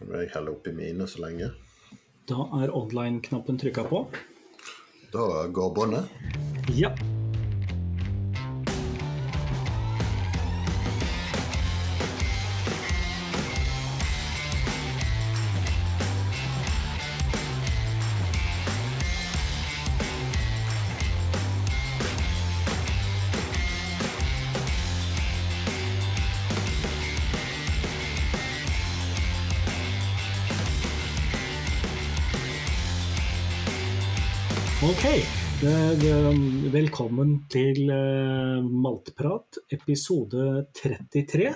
Kan jeg helle oppi mine så lenge. Da er online-knappen trykka på. Da går båndet. Ja. Ok. Eh, Velkommen til Maltprat, Malteprat, episode 33.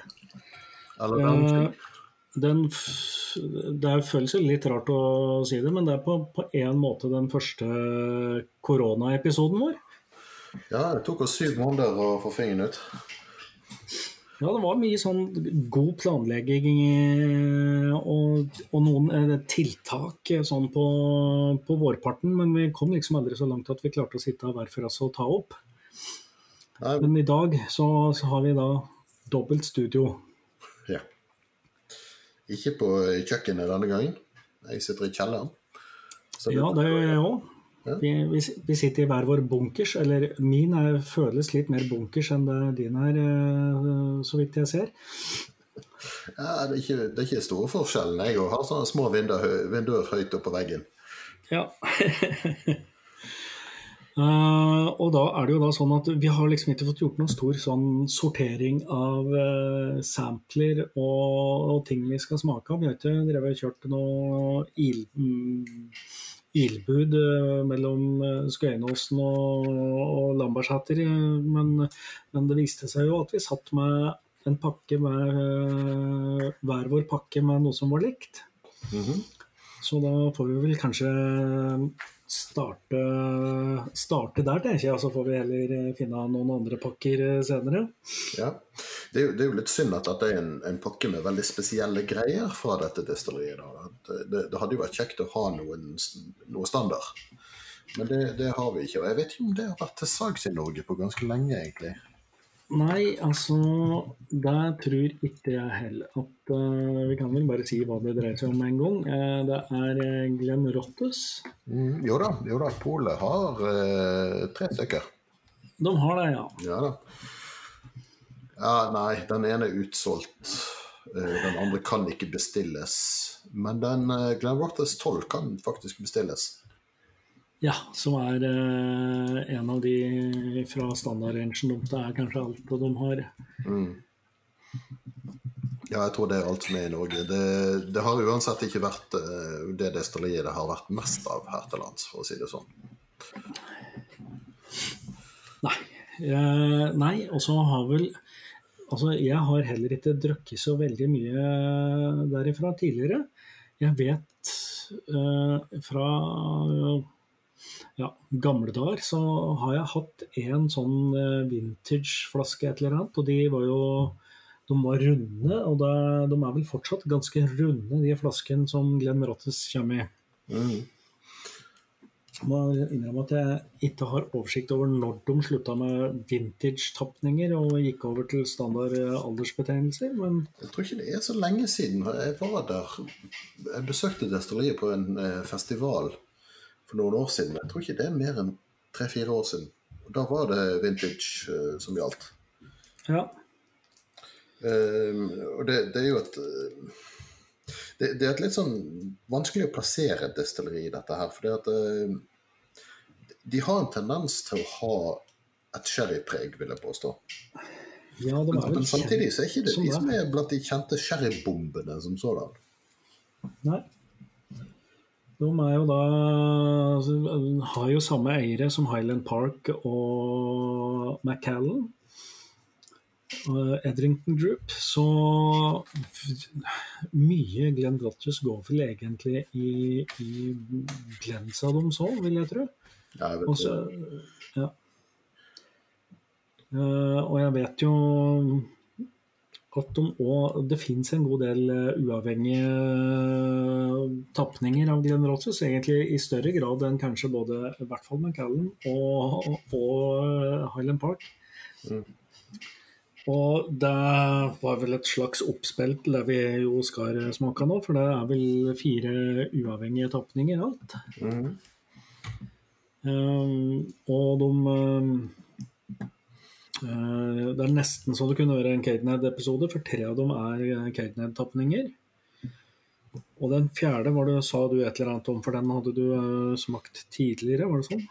Eller Eh, Den det føles litt rart å si det, men det er på, på en måte den første koronaepisoden vår. ja, det tok oss syv måneder å få fingeren ut. Ja, det var mye sånn god planlegging eh, og, og noen eh, tiltak eh, sånn på, på vårparten, men vi kom liksom aldri så langt at vi klarte å sitte hver for oss og ta opp. Nei, Men i dag så, så har vi da dobbelt studio. ja. Ikke på kjøkkenet denne gangen. Jeg sitter i kjelleren. Så Ja, det gjør jeg òg. Vi, vi, vi sitter i hver vår bunkers, eller min er, føles litt mer bunkers enn det din er, eh, så vidt jeg ser. Ja, det, er ikke, det er ikke store forskjellen. Jeg også har sånne små vinduer, vinduer høyt oppe på veggen. Ja. Uh, og da er det jo da sånn at vi har liksom ikke fått gjort noen stor sånn sortering av uh, sampler og, og ting vi skal smake av. Vi har ikke drevet og kjørt noe il, mm, ilbud eh, mellom uh, Skøyenåsen og, og Lambertseter, eh, men, men det viste seg jo at vi satt med en pakke med eh, hver vår pakke med noe som var likt. Mhm. Så da får vi vel kanskje starte, starte der, tenker jeg. Så får vi heller eh, finne noen andre pakker eh, senere. Ja. Det er, jo, det er jo litt synd at dette er en, en pakke med veldig spesielle greier fra dette destilleriet. Det, det, det hadde jo vært kjekt å ha noen, noe standard. Men det, det har vi ikke. Og jeg vet ikke om det har vært til salgs i Norge på ganske lenge, egentlig. Nei, altså Det tror ikke jeg heller. At, uh, vi kan vel bare si hva det dreier seg om en gang. Uh, det er eh, Glenn Rottes. Mm, jo da, jo da. Polet har uh, tre stykker. De har det, ja. Ja da. Ja, nei, den ene er utsolgt. Den andre kan ikke bestilles. Men den Glenn Rottes 12 kan faktisk bestilles. Ja, Som er eh, en av de fra standardrangen. Det er kanskje alt de har. Mm. Ja, jeg tror det er alt som er i Norge. Det, det har uansett ikke vært eh, det destilleriet det har vært mest av her til lands, for å si det sånn. Nei. Eh, nei, og så har vel Altså, jeg har heller ikke drukket så veldig mye derifra tidligere. Jeg vet eh, fra ja, gamle dager så har jeg hatt en sånn eh, vintage-flaske et eller annet, og de var jo de var runde, og det, de er vel fortsatt ganske runde, de flaskene som Glenn Rottes kommer i. Mm. Jeg må innrømme at jeg ikke har oversikt over når de slutta med vintage-tapninger og gikk over til standard eh, aldersbetegnelser, men Jeg tror ikke det er så lenge siden. Jeg var der Jeg besøkte destilleriet på en eh, festival for noen år siden. Jeg tror ikke det er mer enn tre-fire år siden. Og Da var det vintage uh, som gjaldt. ja. Ehm, og det, det er jo et eh, det, det er et litt sånn vanskelig å plassere et destilleri i dette her. For de har en tendens til å ha et sherrypreg, vil jeg påstå. ja Men, men samtidig så er ikke det de som er blant de kjente sherrybombene som sådan. Nei. De jo da altså, har jo samme eiere som Highland Park og Macallan. Edrington Group. Så mye Glenn Rotches går vel egentlig i, i Glens av dem så, vil jeg tro. Ja, jeg vet Og ja. Eh, og jeg vet jo at de også, det finnes en god del eh, uavhengige eh, tapninger av Glenn Rothes, egentlig i større grad enn kanskje både i hvert fall McCallan og, og eh, Highland Park. Mm. Og det var vel et slags oppspill til det vi jo skal smake nå, for det er vel fire uavhengige tapninger alt. Mm. Um, og de um, Det er nesten så det kunne være en Cadenhead-episode, for tre av dem er Cadenhead-tapninger. Og den fjerde var det, sa du et eller annet om, for den hadde du uh, smakt tidligere, var det sånn?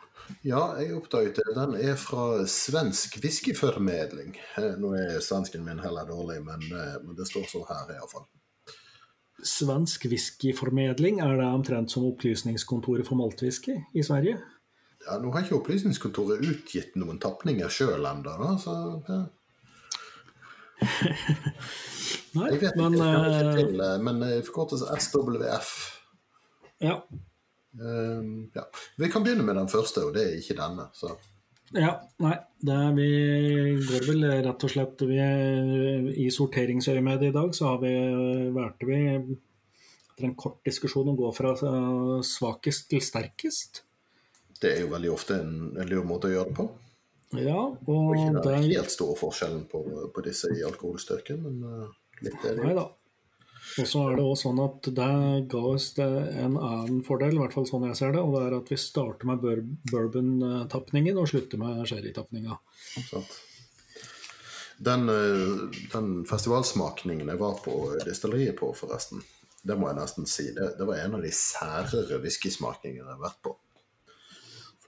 Ja, jeg oppdaget det. Den er fra svensk whiskyformedling. Eh, Nå er svensken min heller dårlig, men, eh, men det står så her iallfall. Svensk whiskyformedling, er det omtrent som Opplysningskontoret for maltwhisky i Sverige? Ja, nå har ikke Opplysningskontoret utgitt noen tapninger sjøl ennå, så ja. Nei, Jeg vet men ikke, jeg kjenner ikke til, eh, men SWF. ja. Um, ja. Vi kan begynne med den første, og det er ikke denne. Så. Ja, nei. Det er, vi går vel rett og slett vi, I sorteringsøyemed i dag så har vi, valgte vi etter en kort diskusjon å gå fra eh, svakest til sterkest. Det er jo veldig ofte en, en lur måte å gjøre det på. Ja, Og og ikke den helt store forskjellen på, på disse i alkoholstyrke, men uh, litt er det. Nei da. Og så er det også sånn at det ga oss det en annen fordel, i hvert fall sånn jeg ser det, og det er at vi starter med bur bourbon-tapningen og slutter med sherry-tapninga. Den, eh, den festivalsmakningen jeg var på destilleriet på, forresten, det må jeg nesten si, det, det var en av de særere whiskysmakningene jeg har vært på.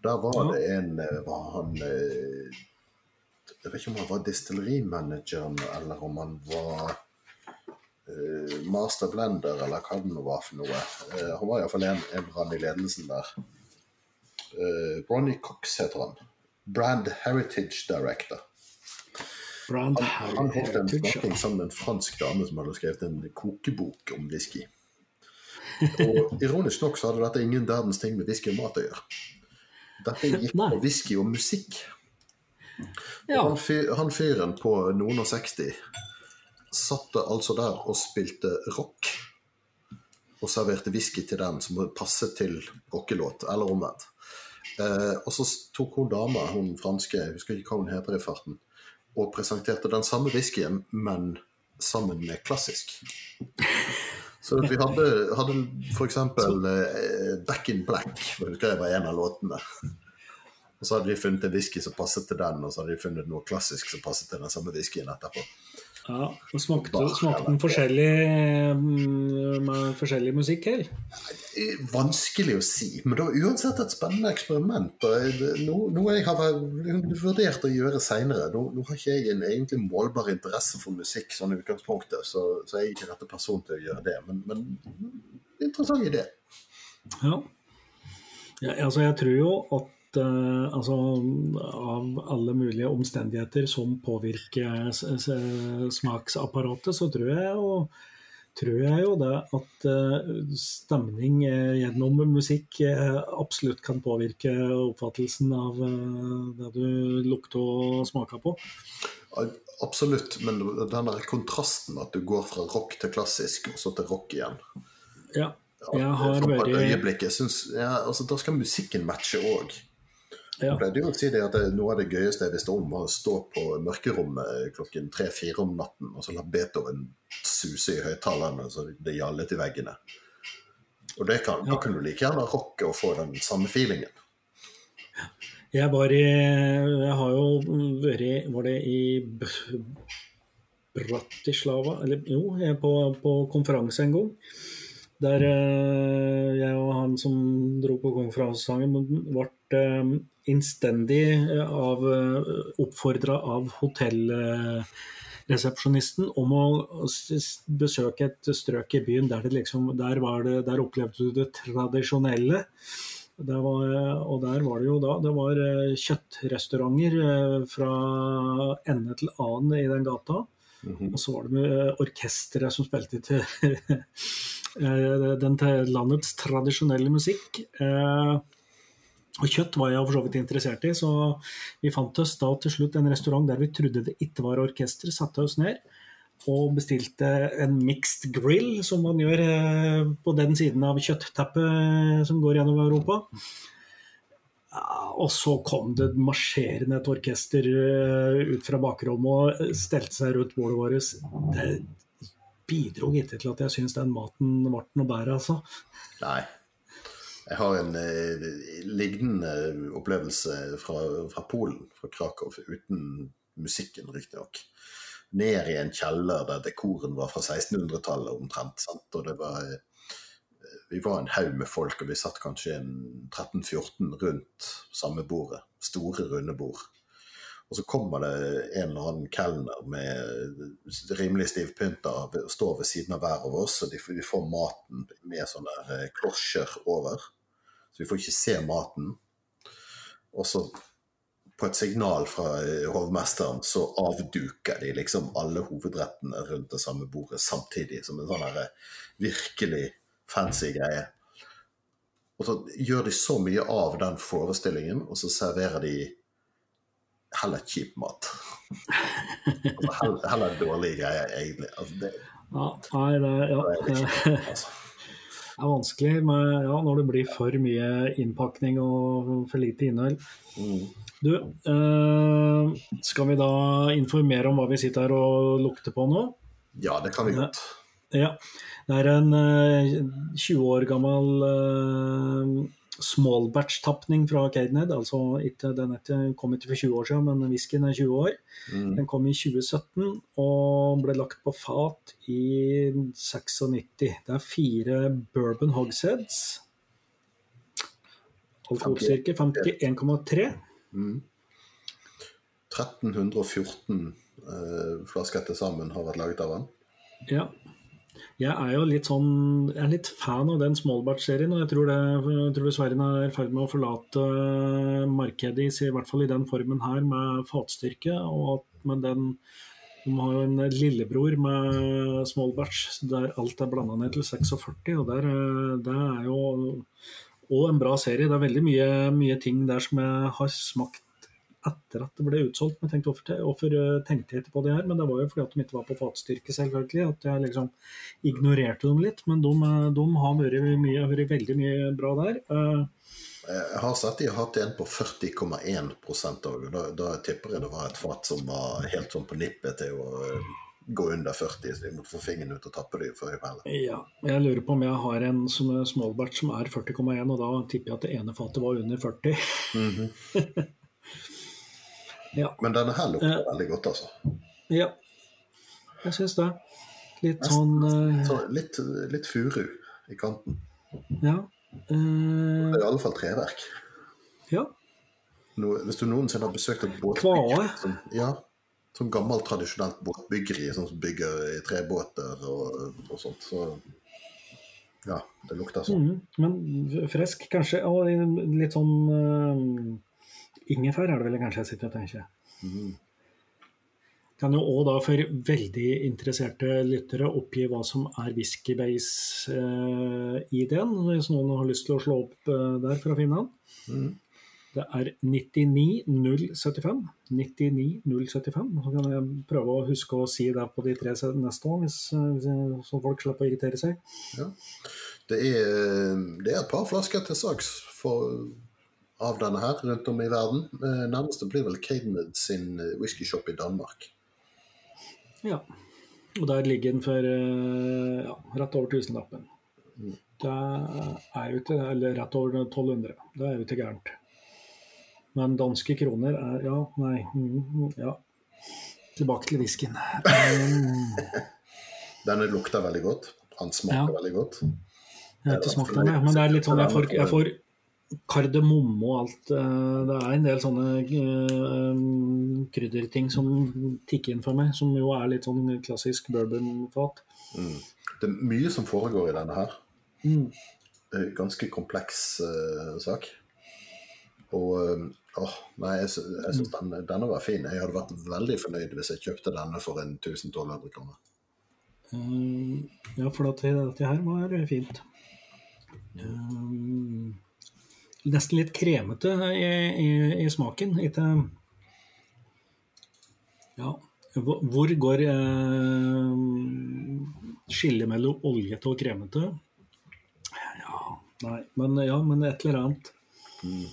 Der var det en eh, var han eh, Jeg vet ikke om han var destillerimanageren, eller om han var uh, master blender, eller hva det nå var for noe. Uh, han var iallfall en, en brann i ledelsen der. Uh, Ronny Cox heter han. Brand Heritage Director. Brand Han, han holdt en snakking sammen med en fransk dame som hadde skrevet en kokebok om whisky. Og ironisk nok så hadde dette ingen verdens ting med whisky og mat å gjøre. Dette gikk på whisky og musikk. Ja. Han, fyr, han fyren på noen og 60 satte altså der og spilte rock. Og serverte whisky til den som passet til rockelåt, eller omvendt. Eh, og så tok hun dama, hun franske, jeg husker ikke hva hun heter i farten, og presenterte den samme whiskyen, men sammen med klassisk. Så vi hadde, hadde f.eks. Eh, Back in Black, jeg husker jeg var en av låtene. Og så hadde vi funnet en whisky som passet til den, og så hadde vi funnet noe klassisk som passet til den samme whiskyen etterpå. Ja, og smakte, smakte den forskjellig mm, med forskjellig musikk? Eh, Vanskelig å si, men det var uansett et spennende eksperiment. og jeg- no- Noe jeg har vurdert å gjøre seinere. Nå, nå har ikke jeg en egentlig målbar interesse for musikk sånn utgangspunktet, så, så jeg er ikke rette person til å gjøre det. Men, men interessant idé. Ja. ja. Altså, jeg tror jo at eh, altså, av alle mulige omstendigheter som påvirker smaksapparatet, så tror jeg jo tror jeg jo det at eh, stemning eh, gjennom musikk eh, absolutt kan påvirke oppfattelsen av eh, det du lukter og smaker på. Absolutt, men den der kontrasten at du går fra rock til klassisk, og så til rock igjen Ja, jeg har vært synes, ja, altså, Da skal musikken matche òg. Ja, Jeg pleide jo å si det at noe av det gøyeste jeg visste om, var å stå på mørkerommet klokken tre-fire om natten og så la Beethoven suse i høyttalerne så det gjallet i veggene. Og det kan, Da kan du like gjerne rocke og få den samme feelingen. Jeg var i Jeg har jo vært Var det i Bratislava Eller jo, jeg er på, på konferanse en gang. Der eh, jeg og han som dro på konferansesangen, ble innstendig av oppfordra av hotellresepsjonisten om å besøke et strøk i byen der, det liksom, der, var det, der opplevde du det tradisjonelle. Det var, og der var det jo da Det var eh, kjøttrestauranter eh, fra ende til annen i den gata. Og så var det med eh, orkestre som spilte til eh, den landets tradisjonelle musikk. Eh, Og kjøtt var jeg for så vidt interessert i, så vi fant oss da til slutt en restaurant der vi trodde det ikke var orkester, satte oss ned og bestilte en mixed grill, som man gjør eh, på den siden av kjøtteppet som går gjennom Europa. Og så kom det marsjerende et orkester eh, ut fra bakrommet og stelte seg rundt bordet vårt. Det bidro ikke til at jeg syns den maten ble noe bedre, altså. Nei. Jeg har en eh, lignende opplevelse fra, fra Polen, fra Krakow, uten musikken, riktignok. Ned i en kjeller der dekoren var fra 1600-tallet omtrent. Sant? Og det var eh, vi var en haug med folk, og vi satt kanskje 13-14 rundt samme bordet. Store, runde bord. Og så kommer det en eller annen kelner med rimelig stivpynta og står ved siden av hver av oss, og de, får maten med sånne eh, klosjer over. Så vi får ikke se maten. Og så, på et signal fra eh, hovmesteren, så avduker de liksom alle hovedrettene rundt det samme bordet samtidig, som en sånn eh, virkelig fancy greie. Og så gjør de så mye av den forestillingen, og så serverer de heller kjip mat. altså heller, heller dårlige greier, egentlig. Altså det, ja, nei, det, ja. det, er kjipt, altså. det er vanskelig med, ja, når det blir for mye innpakning og for lite innhold. Mm. Du, eh, skal vi da informere om hva vi sitter her og lukter på nå? Ja, det kan vi godt. Ja. Det er en eh, 20 år gammel uh, small batch-tapning fra Cadenhead. Altså ikke, den kom ikke for 20 år siden, men whiskyen er 20 år. Mm. Den kom i 2017 og ble lagt på fat i 96. Det er fire bourbon hogsheads. Alkoholstyrke 51,3. Mm. 1314 eh, flasker til sammen har vært laget av den. Ja, jeg er jo litt sånn Jeg er litt fan av den Smallbatch-serien. Og jeg tror, det, jeg tror Sverige er i ferd med å forlate markedet, i hvert fall i den formen her, med fatstyrke. Og med den De har jo en lillebror med Smallbatch der alt er blanda ned til 46. Og der, det er jo og en bra serie. Det er veldig mye, mye ting der som jeg har smakt etter at det ble utsolgt. Men tenkte, hvorfor, hvorfor eh, tenkte jeg ikke på det her? Men det var jo fordi at de ikke var på fatstyrke, selvfølgelig. At jeg liksom ignorerte dem litt. Men de, eh, de har vært, mye, vært, veldig mye bra der. Eh, jeg har sett de har hatt en på 40,1 òg. Da, da tipper jeg det var et fat som var helt sånn på nippet til å gå under 40, så vi måtte få fingeren ut og tappe det før i peller. Ja, jeg lurer på om jeg har en som er smallbatch som er 40,1, og da tipper jeg at det ene fatet var under 40. Mm -hmm. Ja. Men denne her lukter uh, veldig godt, altså. Ja, jeg syns det. Litt sånn uh, Litt, litt furu i kanten. Ja. Uh, det er i alle fall treverk. Ja. No, hvis du noensinne har besøkt et båtbyggeri som, ja, sånn gammelt, tradisjonelt båtbyggeri sånn som bygger i trebåter og, og sånt, så ja, det lukter sånn. Mm, men frisk, kanskje, og litt sånn ingefær er det vel kanskje jeg sitter og tenker. Mm. Kan jo òg da for veldig interesserte lyttere oppgi hva som er whiskybase-ID-en, den, hvis noen har lyst til å slå opp eh, der for å finne den. Mm. Det er 99075. 99075. Så kan jeg prøve å huske å si det på de tre neste år, hvis, hvis, så folk slipper å irritere seg. Ja. Det, er, det er et par flasker til saks for av denne her rundt om i verden. Eh, nærmeste blir vel Cadenid sin eh, whiskyshop i Danmark. Ja. Og der ligger den for eh, ja, rett over tusenlappen. Mm. Det er jo ikke Eller rett over 1200. Det er jo ikke gærent. Men danske kroner er Ja, nei. Mm, ja. Tilbake til whiskyen. Um, Denne lukter veldig godt. Han smaker ja. veldig godt. Jeg har ikke smakt den, men det er litt sånn jeg får, jeg får kardemomme og alt. Eh, det er en del sånne uh, krydderting som tikker inn for meg, som jo er litt sånn klassisk bourbonfat. Mm. Det er mye som foregår i denne her. Mm. Ganske kompleks uh, sak. Og åh, nei, jeg, jeg syns den, denne var fin. Jeg hadde vært veldig fornøyd hvis jeg kjøpte denne for en 1200 kroner. Um, ja, for dette her var fint. Um, nesten litt kremete i, i, i smaken. Ikke Ja, hvor går eh, skillet mellom oljete og kremete? Ja, nei, men, ja, men et eller annet. Mm.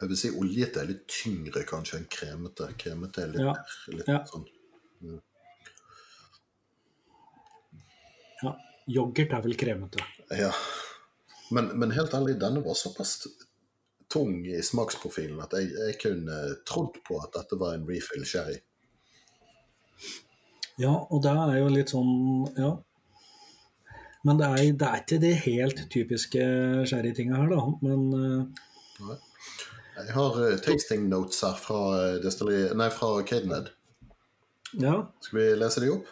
Jeg vil si oljete er litt tyngre kanskje enn kremete. Kremete er litt, Ja. litt Ja. sånn Ja. Yoghurt er vel kremete. Ja. Men, men helt ærlig, denne var såpass tung i smaksprofilen at jeg, jeg kunne trodd på at dette var en refill sherry. Ja, og det er jo litt sånn Ja. Men det er, det er ikke de helt typiske sherrytinga her, da. Men eh, Jeg har uh, tasting notes her fra, eh, nei, fra Cadenhead. ja, Skal vi lese de opp?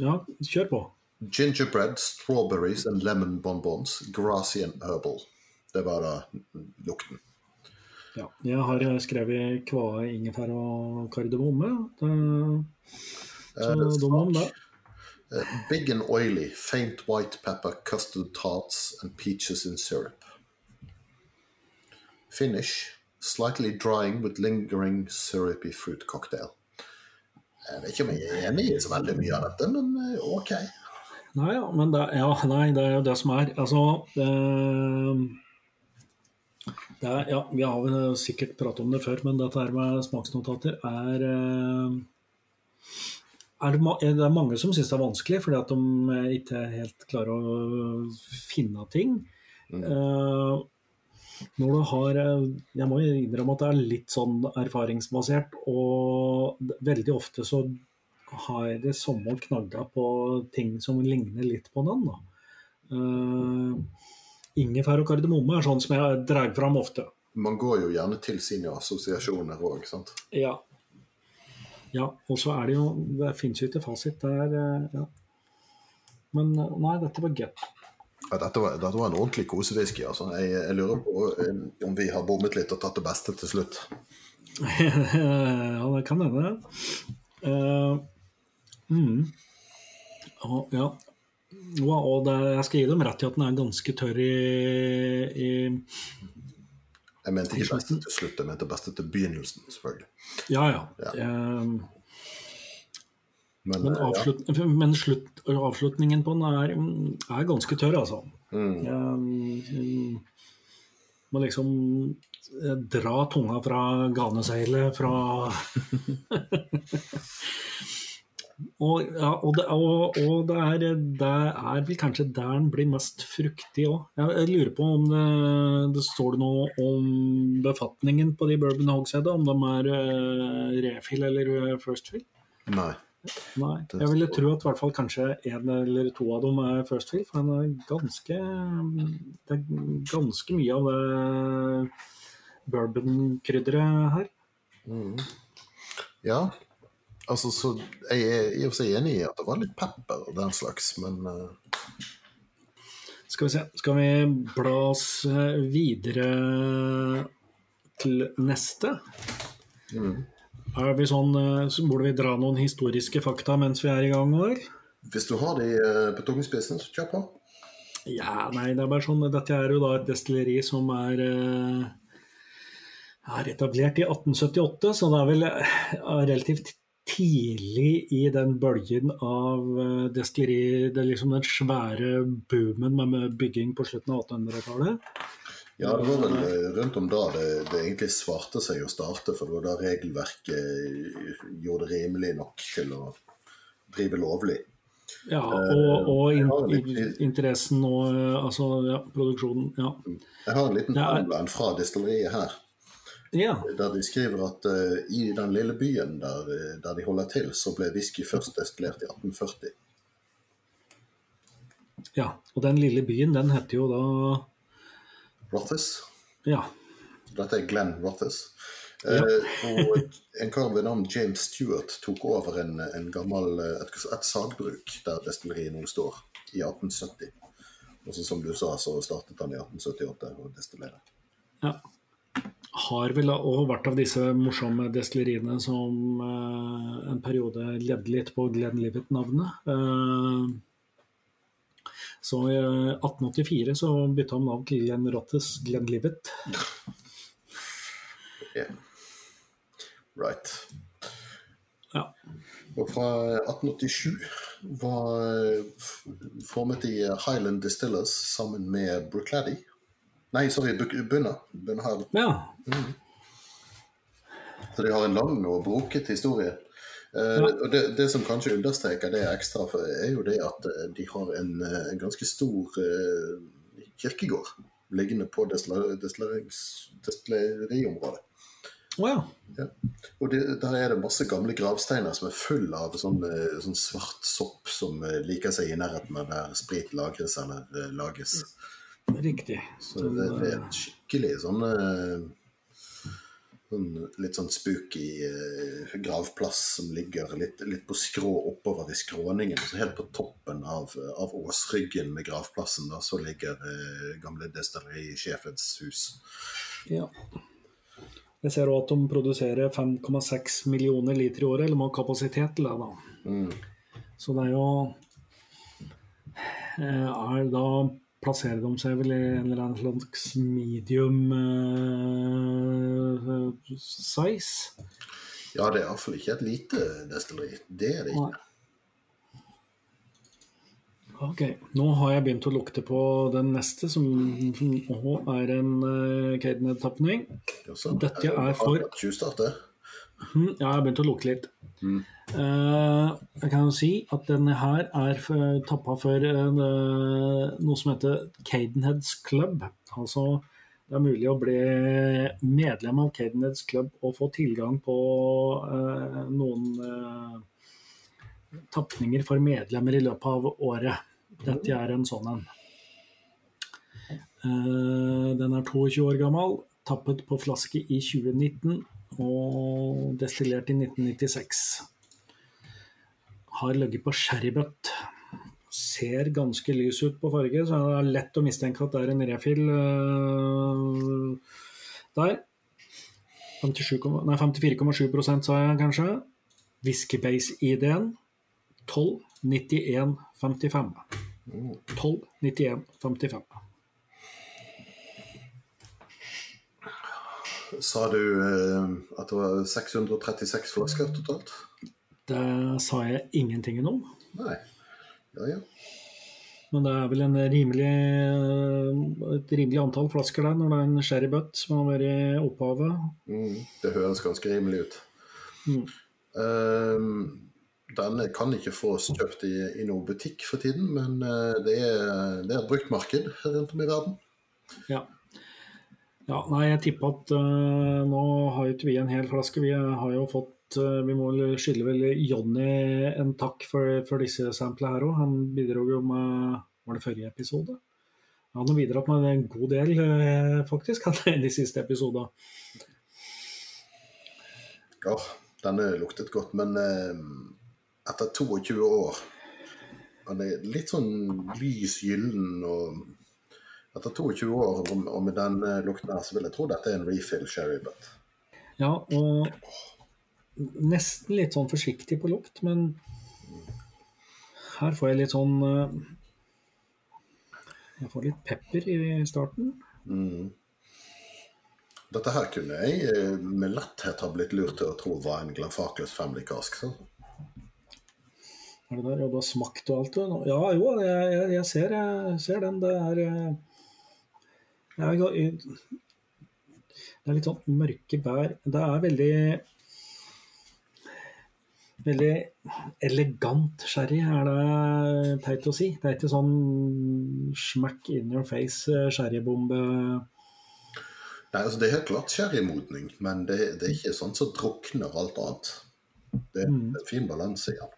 ja, kjør på. Gingerbread, strawberries and lemon bonbons, grassy and herbal. Det var da lukten. Ja, jeg har skrevet kvae, ingefær og kardemomme. Så Eh, dum om det. Eh, Big and oily, faint white pepper, custard tarts and peaches in syrup. Finish, slightly drying with lingering syrupy fruit cocktail. Jeg vet ikke om jeg er enig i så veldig mye av dette, men eh, ok. Nei, ja, men det, ja, nei, det er jo det som er. Altså det, det er, Ja, vi har vel sikkert pratet om det før, men dette her med smaksnotater er eh, er det, det er mange som syns det er vanskelig, fordi at de ikke helt klarer å finne ting. Eh, når du har eh, Jeg må innrømme at det er litt sånn erfaringsbasert, og veldig ofte så har det samme knagga på ting som ligner litt på den. da. Eh, ingefær og kardemomme er sånn som jeg drar fram ofte. Man går jo gjerne til sine assosiasjoner òg, sant. Ja. ja. Og så er det jo Det fins jo ikke fasit. der. er eh, ja. Men eh, nei, dette var gøy. Ja, dette, var, dette var en ordentlig kosewhisky. Altså. Jeg, jeg lurer på om vi har bommet litt og tatt det beste til slutt. ja, det kan hende. Uh, mm. Og, ja. Og, det, jeg skal gi dem rett i at den er ganske tørr i, i Jeg mente ikke beste til slutt, jeg mente beste til begynnelsen, selvfølgelig. Ja, ja. Ja. Eh, Men, men avslut, ja. men slutt, avslutningen på den er, er ganske tørr, altså. Mm. Jeg, må liksom eh, dra tunga fra ganeseilet fra Og, ja, og, det, og, og det, er, det er vel kanskje der den blir mest fruktig òg. Jeg, jeg lurer på om det, det står det noe om befatningen på de Bourbon Hogshead, om de er uh, refill eller eh, first fill? Nei. Nei. Jeg ville tro at i hvert fall kanskje en eller to av dem er first fill, for er ganske Det er ganske mye av det bourbon-krydderet her. Mm. Ja. Altså, så jeg er i og for seg enig i at det var litt pepper og den slags, men uh... Skal vi se Skal vi bla oss eh, videre til neste? mm. Er vi sånn, eh, så Burde vi dra noen historiske fakta mens vi er i gang? Eller? hvis du har de på tungespissen, så kjør på. Ja, nei, det er bare sånn Dette er jo da et destilleri som er er etablert i 1878, så det er vel relativt tidlig i den bølgen av eh, destilleri Det er liksom den svære boomen med- bygging på slutten av 1800-tallet. Ja, det var vel eh, rundt om da det, det egentlig svarte seg å starte, for det var da regelverket eh, gjorde det rimelig nok til å drive lovlig. Ja, og, og in, er interessen og eh, altså, ja, produksjonen. Ja. Jeg har en liten timeline fra distilleriet her, ja. der de skriver at uh, i den lille byen der, eh, der de holder til, så ble whisky først destillert i 1840. ja. Og den lille byen, den heter jo da Rothes. Ja. Dette er Glenn Rothes. Eh, og en kar ved navn James Stewart tok over en, en gammel, et, et sagbruk der destilleriet nå står, i 1870. Og så som du sa, så startet han i 1878 å destillere. Ja. Har vel òg vært av disse morsomme destilleriene som eh, en periode levde litt på Glenlivet-navnet. Eh, så i eh, 1884 så bytta han navn til Glenn Rottes Glenlivet. Yeah. Right. Ja. Og fra 1887 var eh, formet de Highland Distillers sammen med Brookladdy. Nei, sorry, bu- bunna. Ja. Så de har en lang og broket historie. Eh, og det, det som kanskje understreker det ekstra, er jo det at eh, de har en, eh, en ganske stor eh, kirkegård liggende på destilleriområdet. Wow. ja. Og det, der er det masse gamle gravsteiner som er full av sånn, eh, sånn svart sopp som liker seg i nærheten av der sprit lagres eller lages. lages. Riktig. Så det, det er et skikkelig sånn, eh, sånn Litt sånn spooky eh, gravplass som ligger litt, litt på skrå oppover i skråningen. Så helt på toppen av, av åsryggen med gravplassen da, så ligger eh, gamle destillerisjefens hus. Ja. Jeg ser også at de produserer 5,6 millioner liter i året, eller må ha kapasitet til det. da. Mm. Så det er jo eh, er Da plasserer de seg vel i en eller annen slags medium uh, size. Ja, det er iallfall ikke et lite destilleri. Det er det ikke. Ok, Nå har jeg begynt å lukte på den neste, som, også er en uh, Caden-tapning. Dette er for-. Mhm, Ja, jeg har begynt å lukte litt. Eh, jeg kan jo si at denne her er tappa for en, uh, noe som heter Cadenheads Club. Altså det er mulig å bli medlem av Cadenheads Club og få tilgang på uh, noen uh, tapninger for medlemmer i løpet av året. Dette er en sånn en. Den er 22 år gammel, tappet på flaske i 2019 og destillert i 1996. Har ligget på sherrybøtt. Ser ganske lys ut på farge, så det er lett å mistenke at det er en refill uh, der. nei, 54,7% sa jeg kanskje. Whiskybase-ID-en 12 91 55. 12 91 55. Sa du uh, at det var 636 flasker totalt? Det sa jeg ingenting om. Nei. Ja, ja. Men det er vel en rimelig, et rimelig antall flasker der når det er en sherrybutt som har vært i opphavet. Mm, det høres ganske rimelig ut. Mm. Uh, denne kan ikke fås kjøpt i, i noen butikk for tiden, men eh, det, er, det er et bruktmarked rundt om i verden. Ja. ja. Nei, jeg tipper at uh, nå har jo ikke vi en hel flaske. Vi har jo fått Vi må skylde vel Jonny en takk for, for disse samplene her òg. Han bidro jo med Var det forrige episode? Han har bidratt med en god del, eh, faktisk, de siste episodene. Ja, denne luktet godt, men eh, etter 22 år han er litt sånn lys gyllen og Etter 22 år og med den eh, lukten her, så vil jeg tro dette er en refill sherrybut. Ja, og nesten litt sånn forsiktig på lukt, men her får jeg litt sånn eh, Jeg får litt pepper i starten. Mm. Dette her kunne jeg eh, med letthet ha blitt lurt til å tro var en Glenfarclas Family Cask. Er det der? Og du har smakt og alt? du? Ja, jo, jeg, jeg, jeg, ser, jeg ser den. Det er eh, det er, det er litt sånn mørke bær. Det er veldig Veldig elegant sherry, er det teit å si. Det er ikke sånn smack in your face eh, sherrybombe. Nei, altså Det er helt klart sherrymodning, men det, det er ikke sånn som drukner alt annet. Det er en fin balanse ja.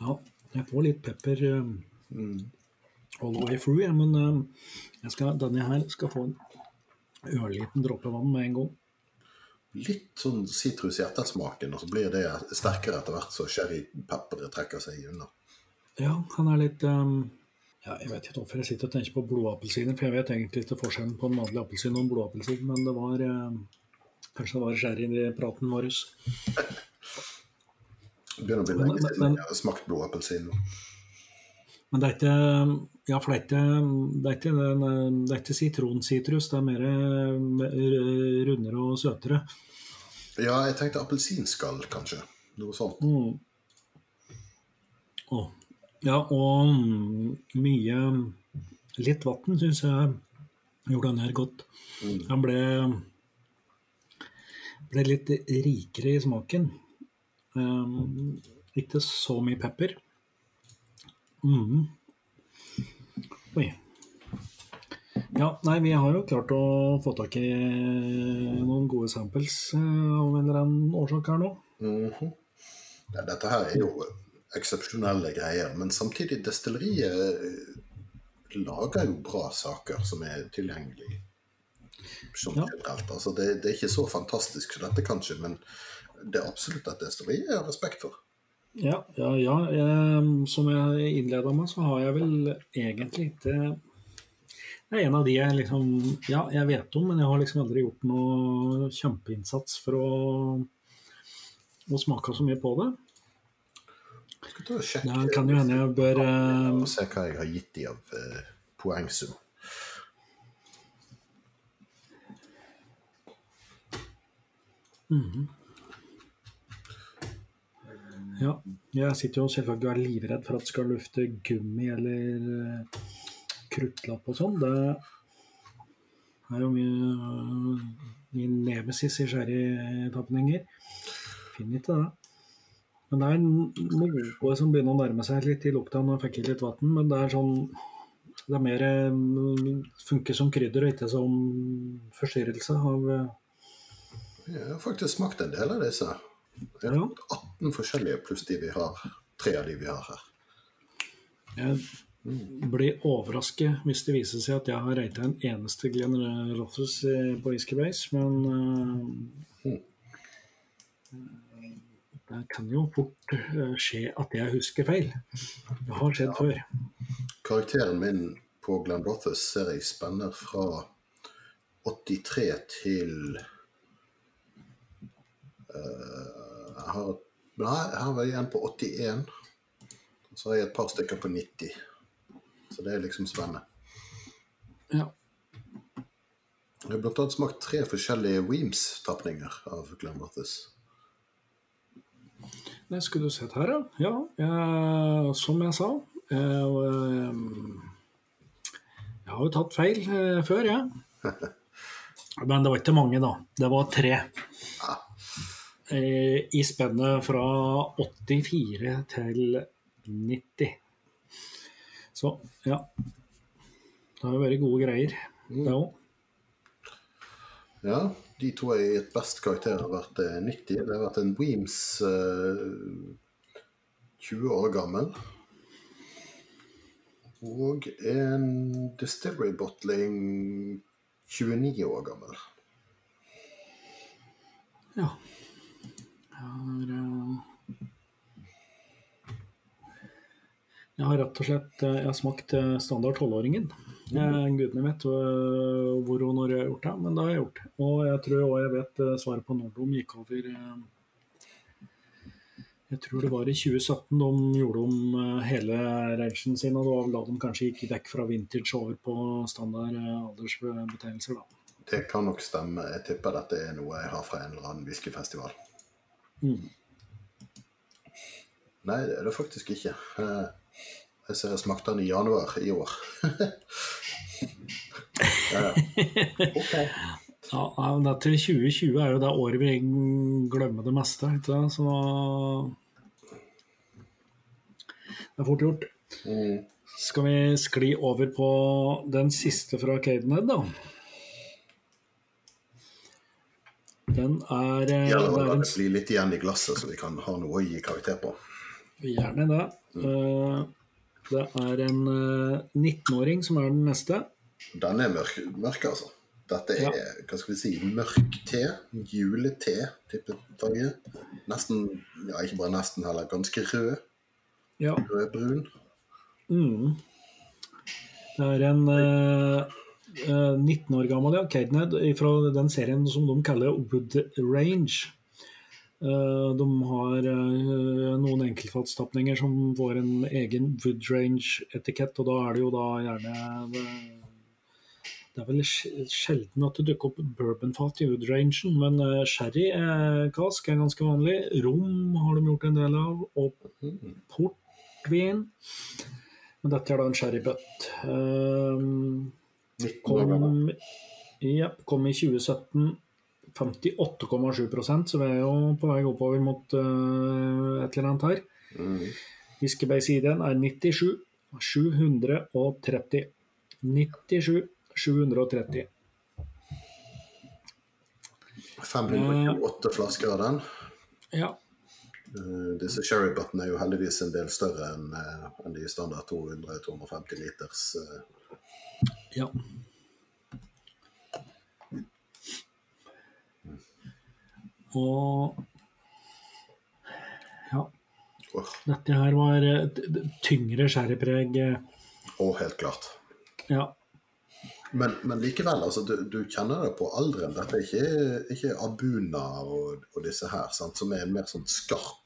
Ja, jeg får litt pepper eh, all the way through, ja, men um, jeg skal, denne her skal få en ørliten dråpe vann med en gang. Litt sånn sitrus i ettersmaken, og så blir det sterkere etter hvert så sherrypepperet trekker seg unna. Ja, han er litt um, ja, Jeg vet ikke hvorfor jeg sitter og tenker på blodappelsiner, for jeg vet egentlig ikke forskjellen på en vanlig appelsin og en blodappelsin, men det var um, Kanskje det var sherry i praten vår. Begynner å bli lenge siden jeg har smakt blodappelsin. Men det er ikke Ja, for det er ikke, det er ikke, sitronsitrus, det er mer eh, rundere og søtere. Ja, jeg tenkte appelsinskall, kanskje. Noe sånt. Mm. Oh. Ja, og mm, mye Litt vann syns jeg gjorde den her godt. Mm. Den ble, ble litt rikere i smaken. Um, ikke så mye pepper. Mm. Oi. Ja, nei, vi har jo klart å få tak i noen gode samples eh, av en eller annen årsak her nå. Mhm. ja, dette her er jo eksepsjonelle greier, men samtidig destilleriet eh, lager jo bra saker som er tilgjengelige. som Ja. Altså, det, det er ikke så fantastisk som dette, kanskje, men det er absolutt et destilleri jeg har respekt for. Ja, ja, ja. Jeg, som jeg innleda med, så har jeg vel egentlig ikke Det er en av de jeg liksom Ja, jeg vet om, men jeg har liksom aldri gjort noe kjempeinnsats for å, å smake så mye på det. Skal ta og sjekke Det kan jo hende jeg bør eh, og se hva jeg har gitt de av eh, poengsum. Ja. Jeg sitter jo selvfølgelig og er livredd for at det skal lufte gummi eller eh, kruttlapp og sånn. Det er jo mye min nemesis i sherrytapninger. Finner ikke det. Men det er noe som begynner å nærme seg litt i lukta. jeg fikk i litt vann, men det er sånn Det er mer eh, funker som krydder og ikke som forstyrrelse av eh, Jeg har faktisk smakt en del av disse. Jeg er Ja. 18 forskjellige pluss de vi har. Tre av de vi har her. Jeg blir overrasket hvis det viser seg at jeg har rata en eneste Glenn Rothus eh, på Whisky Base, men uh, det kan jo fort skje at jeg husker feil. Det har skjedd før. Karakteren min på Glenn Rothus ser jeg spenner fra 83 til eh, Jeg har Nei, her var jeg en på 81. Og så har jeg et par stykker på 90. Så det er liksom spennende. Ja. Jeg har blant annet smakt tre forskjellige Weems-tapninger av Glenn Mathis. Det skulle du sett her, ja. ja jeg, som jeg sa. Jeg, eh, jeg har jo tatt feil eh, før, jeg. Men det var ikke mange, da. Det var tre. Eh, I spennet fra 84 til 90. Så ja. Det har jo vært gode greier, det òg. Ja, de to er i et best karakter har vært eh, 90. Det har vært en Weems eh, 20 år gammel. Og en Distillery Bottling 29 år gammel. Ja. Eh, jeg har rett og slett eh, jeg har smakt eh, standard tolvåringen. Gudene vet hvor og når jeg har gjort det, men det har jeg gjort. Og jeg tror òg jeg vet svaret på når de gikk over Jeg tror det var i 2017 de gjorde om hele rangen sin, og da de kanskje gikk vekk fra vintage over på standard aldersbetegnelser, da. Det kan nok stemme. Jeg tipper dette er noe jeg har fra en eller annen whiskyfestival. Mm. Nei, det er det faktisk ikke. Eh, Jeg ser jeg smakte den i januar i år. ja, ja. Okay. Ja, men det til 2020 er jo det året vi glemmer det meste. Ikke? sant? Så det er fort gjort. Mm. Skal vi skli over på den siste fra Cadenhead, da? Den er, Ja, Gjerne det er en det bli litt igjen i glasset, så vi kan ha noe å gi karakter på. Gjerne det. Mm. Det er en eh, 19-åring som er den neste. Den er mørk, mørk altså. Dette er Ja. hva skal vi si, mørk te. Julete-type Nesten, ja ikke bare nesten heller, ganske rød. Ja. Rødbrun. Mm. Det er en eh, eh, 19 år gammel ja, Cadenhead fra den serien som de kaller Wood Range. Eh, de har eh, noen enkeltfatstapninger som får en egen Wood Range-etikett, og da er det jo da gjerne det, er vel sjelden at det dukker opp bourbonfat i Wood Rangen, men sherrykask er ganske vanlig. Rom har de gjort en del av, og portvin. Men Dette er da en sherrybutt. Um, 19 år gammel. Kom, ja, kom i 2017 58,7 så vi er jo på vei oppover mot uh, et eller annet her. Mm. Siden er 97 730. 97 730. 528 flasker av den. Ja. Eh, disse sherrybuttene er jo heldigvis en del større enn eh, enn de standard 200-250 liters. eh. ja. Og ja, dette her var tyngre sherrypreg. og helt klart. Ja. Men, men likevel, altså, du, du kjenner det på alderen. Dette er ikke, ikke Abuna og, og disse her, sant? som er en mer sånn skarp,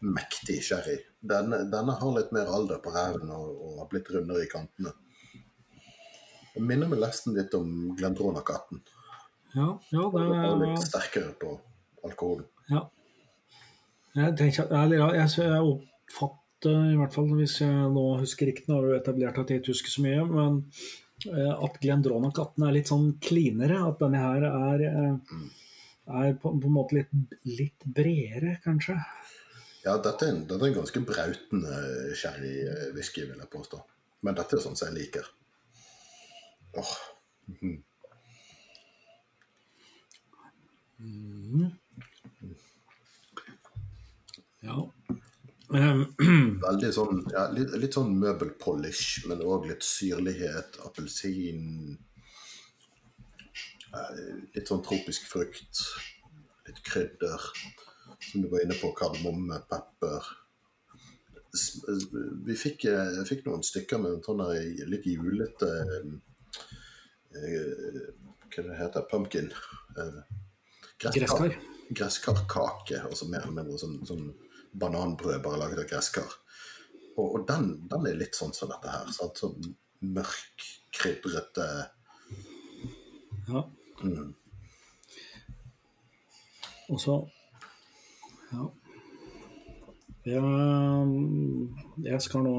mektig sherry. Denne, denne har litt mer alder på ræven og, og har blitt rundere i kantene. Jeg minner meg nesten litt om Glendronakatten. Ja, ja, det var litt sterkere på alkoholen. Ja. Jeg, tenker, jeg, jeg oppfatter, i hvert fall hvis jeg nå husker riktig, nå har vi etablert at jeg ikke husker så mye, men eh, at Glendrona 18 er litt sånn cleanere. At denne her er, eh, er på, på en måte litt, litt bredere, kanskje. Ja, dette er en, dette er en ganske brautende sherrywhisky, vil jeg påstå. Men dette er sånn som jeg liker. Åh. Mm. Ja. Eh, Veldig sånn, ja, litt, litt sånn møbelpolish, men òg litt syrlighet, appelsin eh, Litt sånn tropisk frukt. Litt krydder. Som du var inne på, kardemomme, pepper. Vi fikk, eh, fikk noen stykker med en sånn litt julete eh, Hva det heter Pumpkin. Eh, Gresskar. Gresskarkake. Altså mer eller mindre sånn, sånn bananbrød bare laget av gresskar. Og, og den, den er litt sånn som dette her. Sant? Sånn mørk, krydrete Ja. Mm. Og så Ja. Jeg, jeg skal nå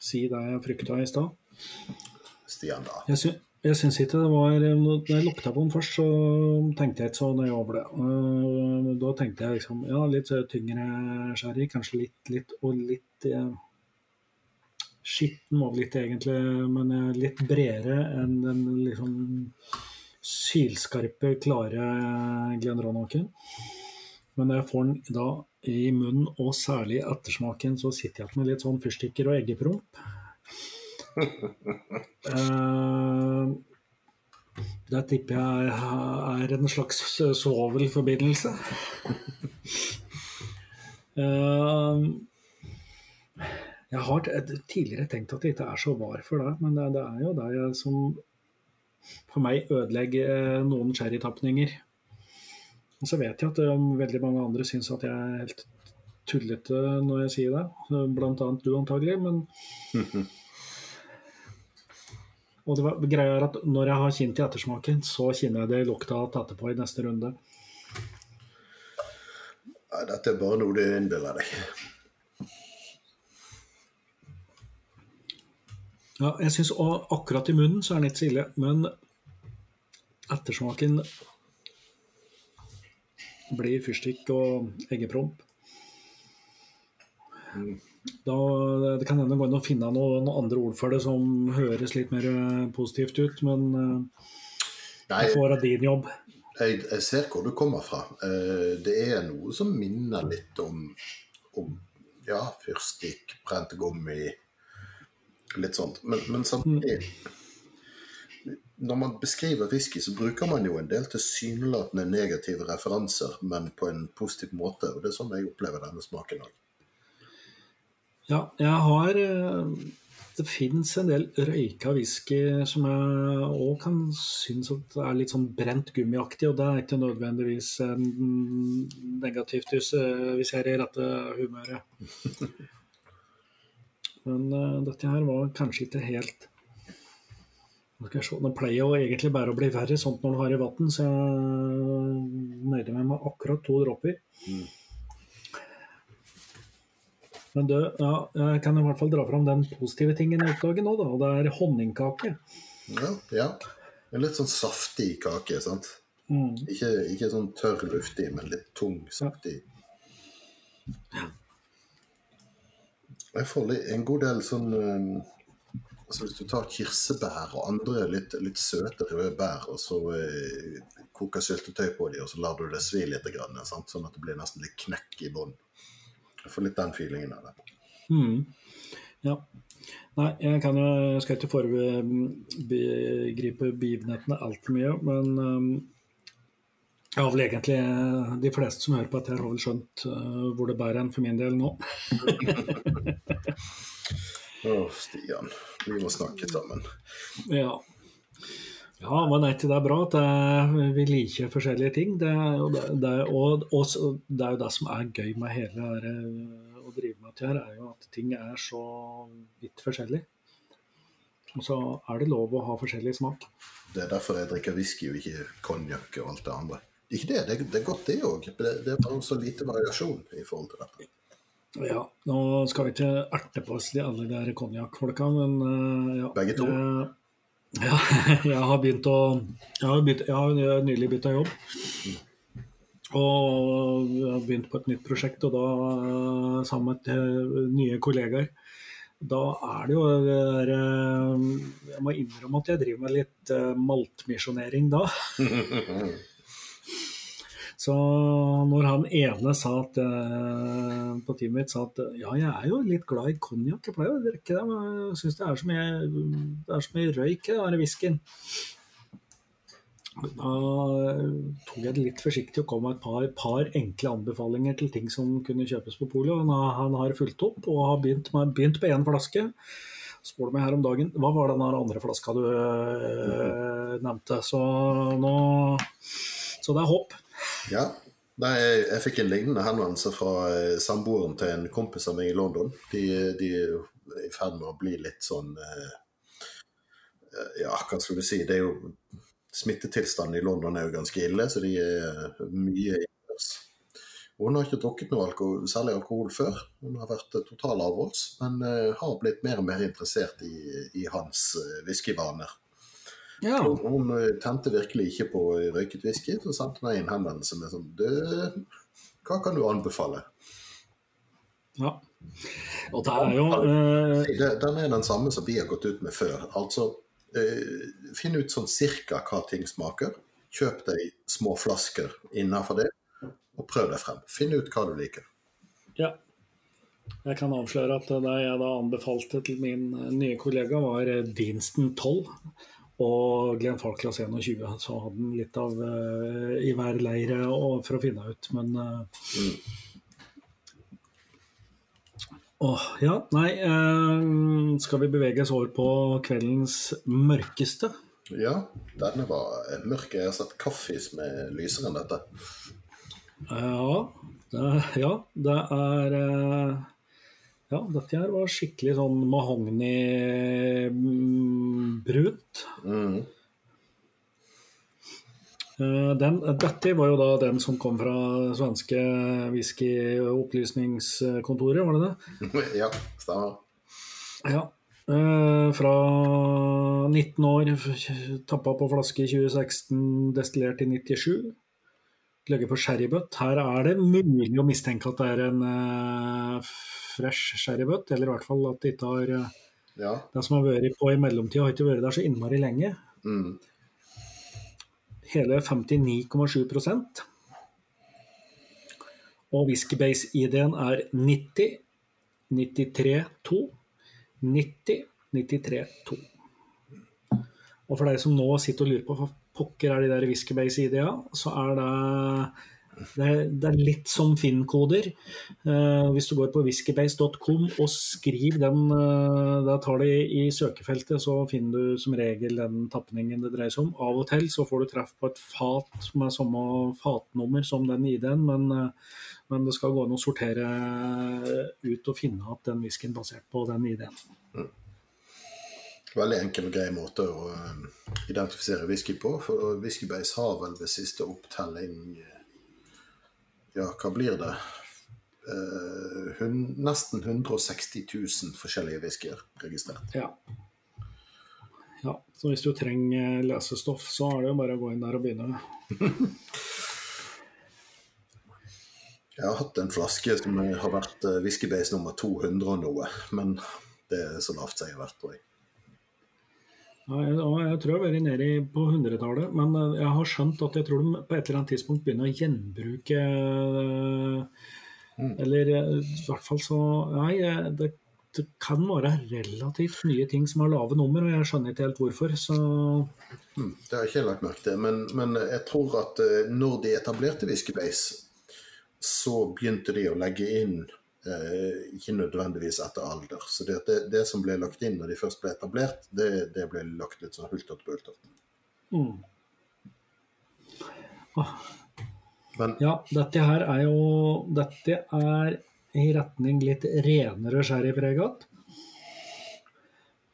si det jeg frykta i stad. Stian, da. Jeg, sy jeg syns ikke det var Når jeg lukta på den først, så tenkte jeg ikke så nøye over det. Øh, Da tenkte jeg liksom ja, litt tyngre sherry, kanskje litt, litt og litt eh, Skitten vel litt egentlig, men eh, litt bredere enn den liksom sylskarpe, klare Glenronaken. Men når jeg får den da i munnen, og særlig i ettersmaken, så sitter jeg igjen med litt sånn fyrstikker og eggepromp. uh, det tipper jeg er en slags svovelforbindelse. Eh, jeg har tidligere tenkt at det ikke er så var for det, men det, det er jo det jeg som for meg ødelegger eh, noen sherrytapninger. Og så vet jeg at eh, veldig mange andre syns at jeg er helt tullete når jeg sier det. Blant annet du antagelig, men Og det var, greia er at når jeg har kjent i ettersmaken, så kjenner jeg det i lukta igjen etterpå i neste runde. Nei, dette er bare noe du innbiller deg. Ja, jeg syns akkurat i munnen så er den ikke så ille, men ettersmaken blir fyrstikk og eggepromp. Da, det kan hende og å finne noen andre ord for det som høres litt mer eh, positivt ut, men eh, det får være din jobb. jeg, jeg ser hvor du kommer fra. Eh, Det er noe som minner litt om, om ja, fyrstikk, brent gummi, litt sånt. Men, men samtidig Når man beskriver whisky, så bruker man jo en del tilsynelatende negative referanser, men på en positiv måte. Og det er sånn jeg opplever denne smaken òg. Ja, jeg har eh, Det fins en del røyka whisky som jeg òg kan synes at er litt sånn brent gummiaktig, og det er ikke nødvendigvis eh, negativt eh, hvis jeg er i rette humøret. Men uh, dette her var kanskje ikke helt Nå skal jeg se, Det pleier jo egentlig bare å bli verre sånt når du har i vann, så jeg nøyde meg med akkurat to dråper. Men du, ja, jeg kan i hvert fall dra fram den positive tingen jeg oppdager nå, da. Og det er honningkake. Ja, ja. En litt sånn saftig kake, sant? Mm. Ikke, ikke sånn tørr, luftig, men litt tung, saftig. Jeg får en god del sånn um, altså Hvis du tar kirsebær og andre litt, litt søte røde bær, og så eh, koker syltetøy på dem, og så lar du det svi litt, sånn at det blir nesten litt knekk i bånn. Jeg får litt den feelingen av det. Mm. Ja. Nei, jeg, kan jeg skal ikke foregripe begivenhetene altfor mye, men um, har vel egentlig de fleste som hører på dette, har vel skjønt uh, hvor det bærer en for min del nå. Å, Stian. Vi må snakke sammen. Ja. Ja, men er ikke det bra at det, vi liker forskjellige ting? Det, er jo det, det, er- og, og, det er jo det som er gøy med hele her, eh, å drive med dette her, er jo at ting er så vidt forskjellig. Og så er det lov å ha forskjellig smak. Det er derfor jeg drikker whisky og ikke konjakk og alt det andre. Ikke det, det, det er godt det òg. Det, det er bare så lite variasjon i forhold til dette. Ja, nå skal vi ikke erte på oss de alle de der konjakkfolka, men uh, ja. Begge to? Eh, ja, jeg har begynt å Jeg har, begynt, jeg har nylig bytta jobb. Og jeg har begynt på et nytt prosjekt, og da eh, sammen med nye kollegaer. Da er det jo det der Jeg må innrømme at jeg driver med litt maltmisjonering da. Så når han ene sa at, eh, på teamet mitt sa at ja, jeg er jo litt glad i konjakk, jeg pleier å drikke det, men jeg syns det er så mye, det er så mye røyk i den whiskyen. Da tok jeg det litt forsiktig og kom med et par, par enkle anbefalinger til ting som kunne kjøpes på polet. Han, har fulgt opp og har begynt, med, begynt på én flaske. Spør meg her om dagen hva var den andre flaska du øh, nevnte. Så nå Så det er håp. Ja. Nei, jeg, fikk en lignende henvendelse fra eh, samboeren til en kompis av meg i London. De, de er i ferd med å bli litt sånn eh, eh, Ja, hva skal du si. Det er jo Smittetilstanden i London er jo ganske ille, så de er mye innendørs. Hun har ikke drukket noe alkohol, særlig alkohol før. Hun har vært total avholds, men har blitt mer og mer interessert i, i hans whiskyvaner. Ja. Hun, eh, tente virkelig ikke på røyket whisky, så sendte hun en henvendelse med sånn Du, hva kan du anbefale? ja. Og det er jo uh... Den er den samme som vi har gått ut med før. Altså, uh, finn ut sånn cirka hva ting smaker. Kjøp deg små flasker innenfor det, og prøv deg frem. Finn ut hva du liker. Ja. Jeg kan avsløre at det jeg da anbefalte til min nye kollega, var eh, Deanston 12 og Glenn Falklas 21. Så hadde han litt av uh, i hver leir eh, for å finne ut, men eh, Åh, ja, nei uh, Skal vi bevege oss over på kveldens mørkeste? Ja, denne var mørk. Jeg har sett kaffe som er lysere enn dette. Ja, det, ja, det er Ja, dette her var skikkelig sånn mahogni-brunt. Mm. Eh, Den, dette var jo da den som kom fra svenske whiskyopplysningskontoret, var det det? ja, stemmer. Ja. Eh, fra 19 år, tappa på flaske i 2016, destillert i 97. Ligger på sherrybøtt. Her er det mulig å mistenke at det er en eh, fresh sherrybøtt, eller i hvert fall at det ikke har eh, Ja. Det som har vært på i mellomtida, har ikke vært der så innmari lenge. Mm. Hele 59,7% Og whiskybase-ID-en er 90, 93, 2, 90, 93, 2. Og for deg som nå sitter og lurer på hva pokker er de der whiskybase-ID-a, så er det det er, det er litt som Finn-koder. Uh, hvis du går på whiskybase.com og skriver den, uh, da tar det i søkefeltet, så finner du som regel den tapningen det dreier seg om. Av og til så får du treff på et fat med samme fatnummer som den ID-en, men, uh, men det skal gå an å sortere ut og finne at den whiskyen basert på den ID-en. Veldig enkel og grei måte å identifisere whisky på. For Whiskybase har vel ved siste opptelling Ja, hva blir det? Uh, hun, nesten 160 000 forskjellige whiskyer registrert. Ja. ja. Så hvis du trenger lesestoff, så er det jo bare å gå inn der og begynne. Jeg har hatt en flaske som har vært eh, whiskybase nummer 200 og noe, men det er så lavt som jeg har vært, tror jeg. Ja, jeg, jeg tror jeg har vært nede på 100-tallet, men eh, jeg har skjønt at jeg tror de på et eller annet tidspunkt begynner å gjenbruke eh, Mm. Eller eh, i hvert fall så Nei, det, det kan være relativt nye ting som har lave nummer, og jeg skjønner ikke helt hvorfor. Så Hmm, det har jeg ikke lagt merke til, men, men jeg tror at når de etablerte Whiskybase, så begynte de å legge inn ikke nødvendigvis etter alder. Så det, det, det som ble lagt inn når de først ble etablert, det, det ble lagt litt sånn hultert bultert. mm. Men Ja, dette her er jo Dette er i retning litt renere sherrypreget.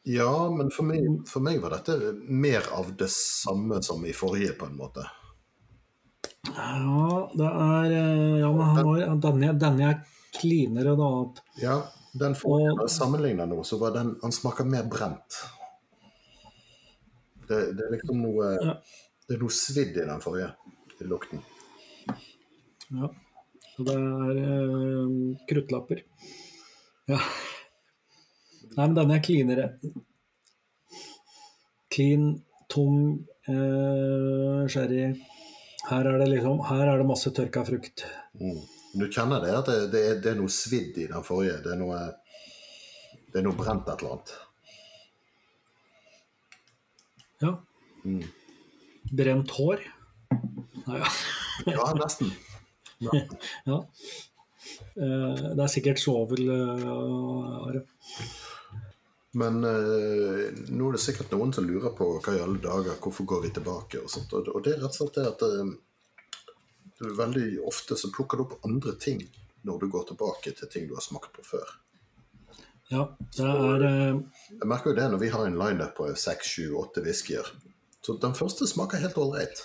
ja, men for meg, for meg var dette mer av det samme som i forrige, på en måte. Ja, det er eh, Ja, men han var, denne, denne er cleanere, da. Ja, den forrige, sammenligner nå, så var den Han smaker mer brent. Det, det er liksom noe Ja. Det er noe svidd i den forrige, i lukten. Ja. Så det er eh, kruttlapper. Ja. Nei, men denne er cleanere. Clean, tung, eh, sherry. Her er det liksom Her er det masse tørka frukt. Mm. Du kjenner det at det, det, er, det er noe svidd i den forrige. Det er noe, det er noe brent et eller annet. Ja. Mm. Brent hår. Nei, ja. Ja, nesten. Ja. ja. Eh, det er sikkert svovel. eh, Are. Men eh, nå er det sikkert noen som lurer på hva i alle dager, hvorfor går vi tilbake og sånt. Og, og det er rett og slett det at eh, du veldig ofte så plukker du opp andre ting når du går tilbake til ting du har smakt på før. Ja, det er Jeg merker jo det når vi har en lineup på seks, sju, åtte whiskyer. Så den første smaker helt ålreit.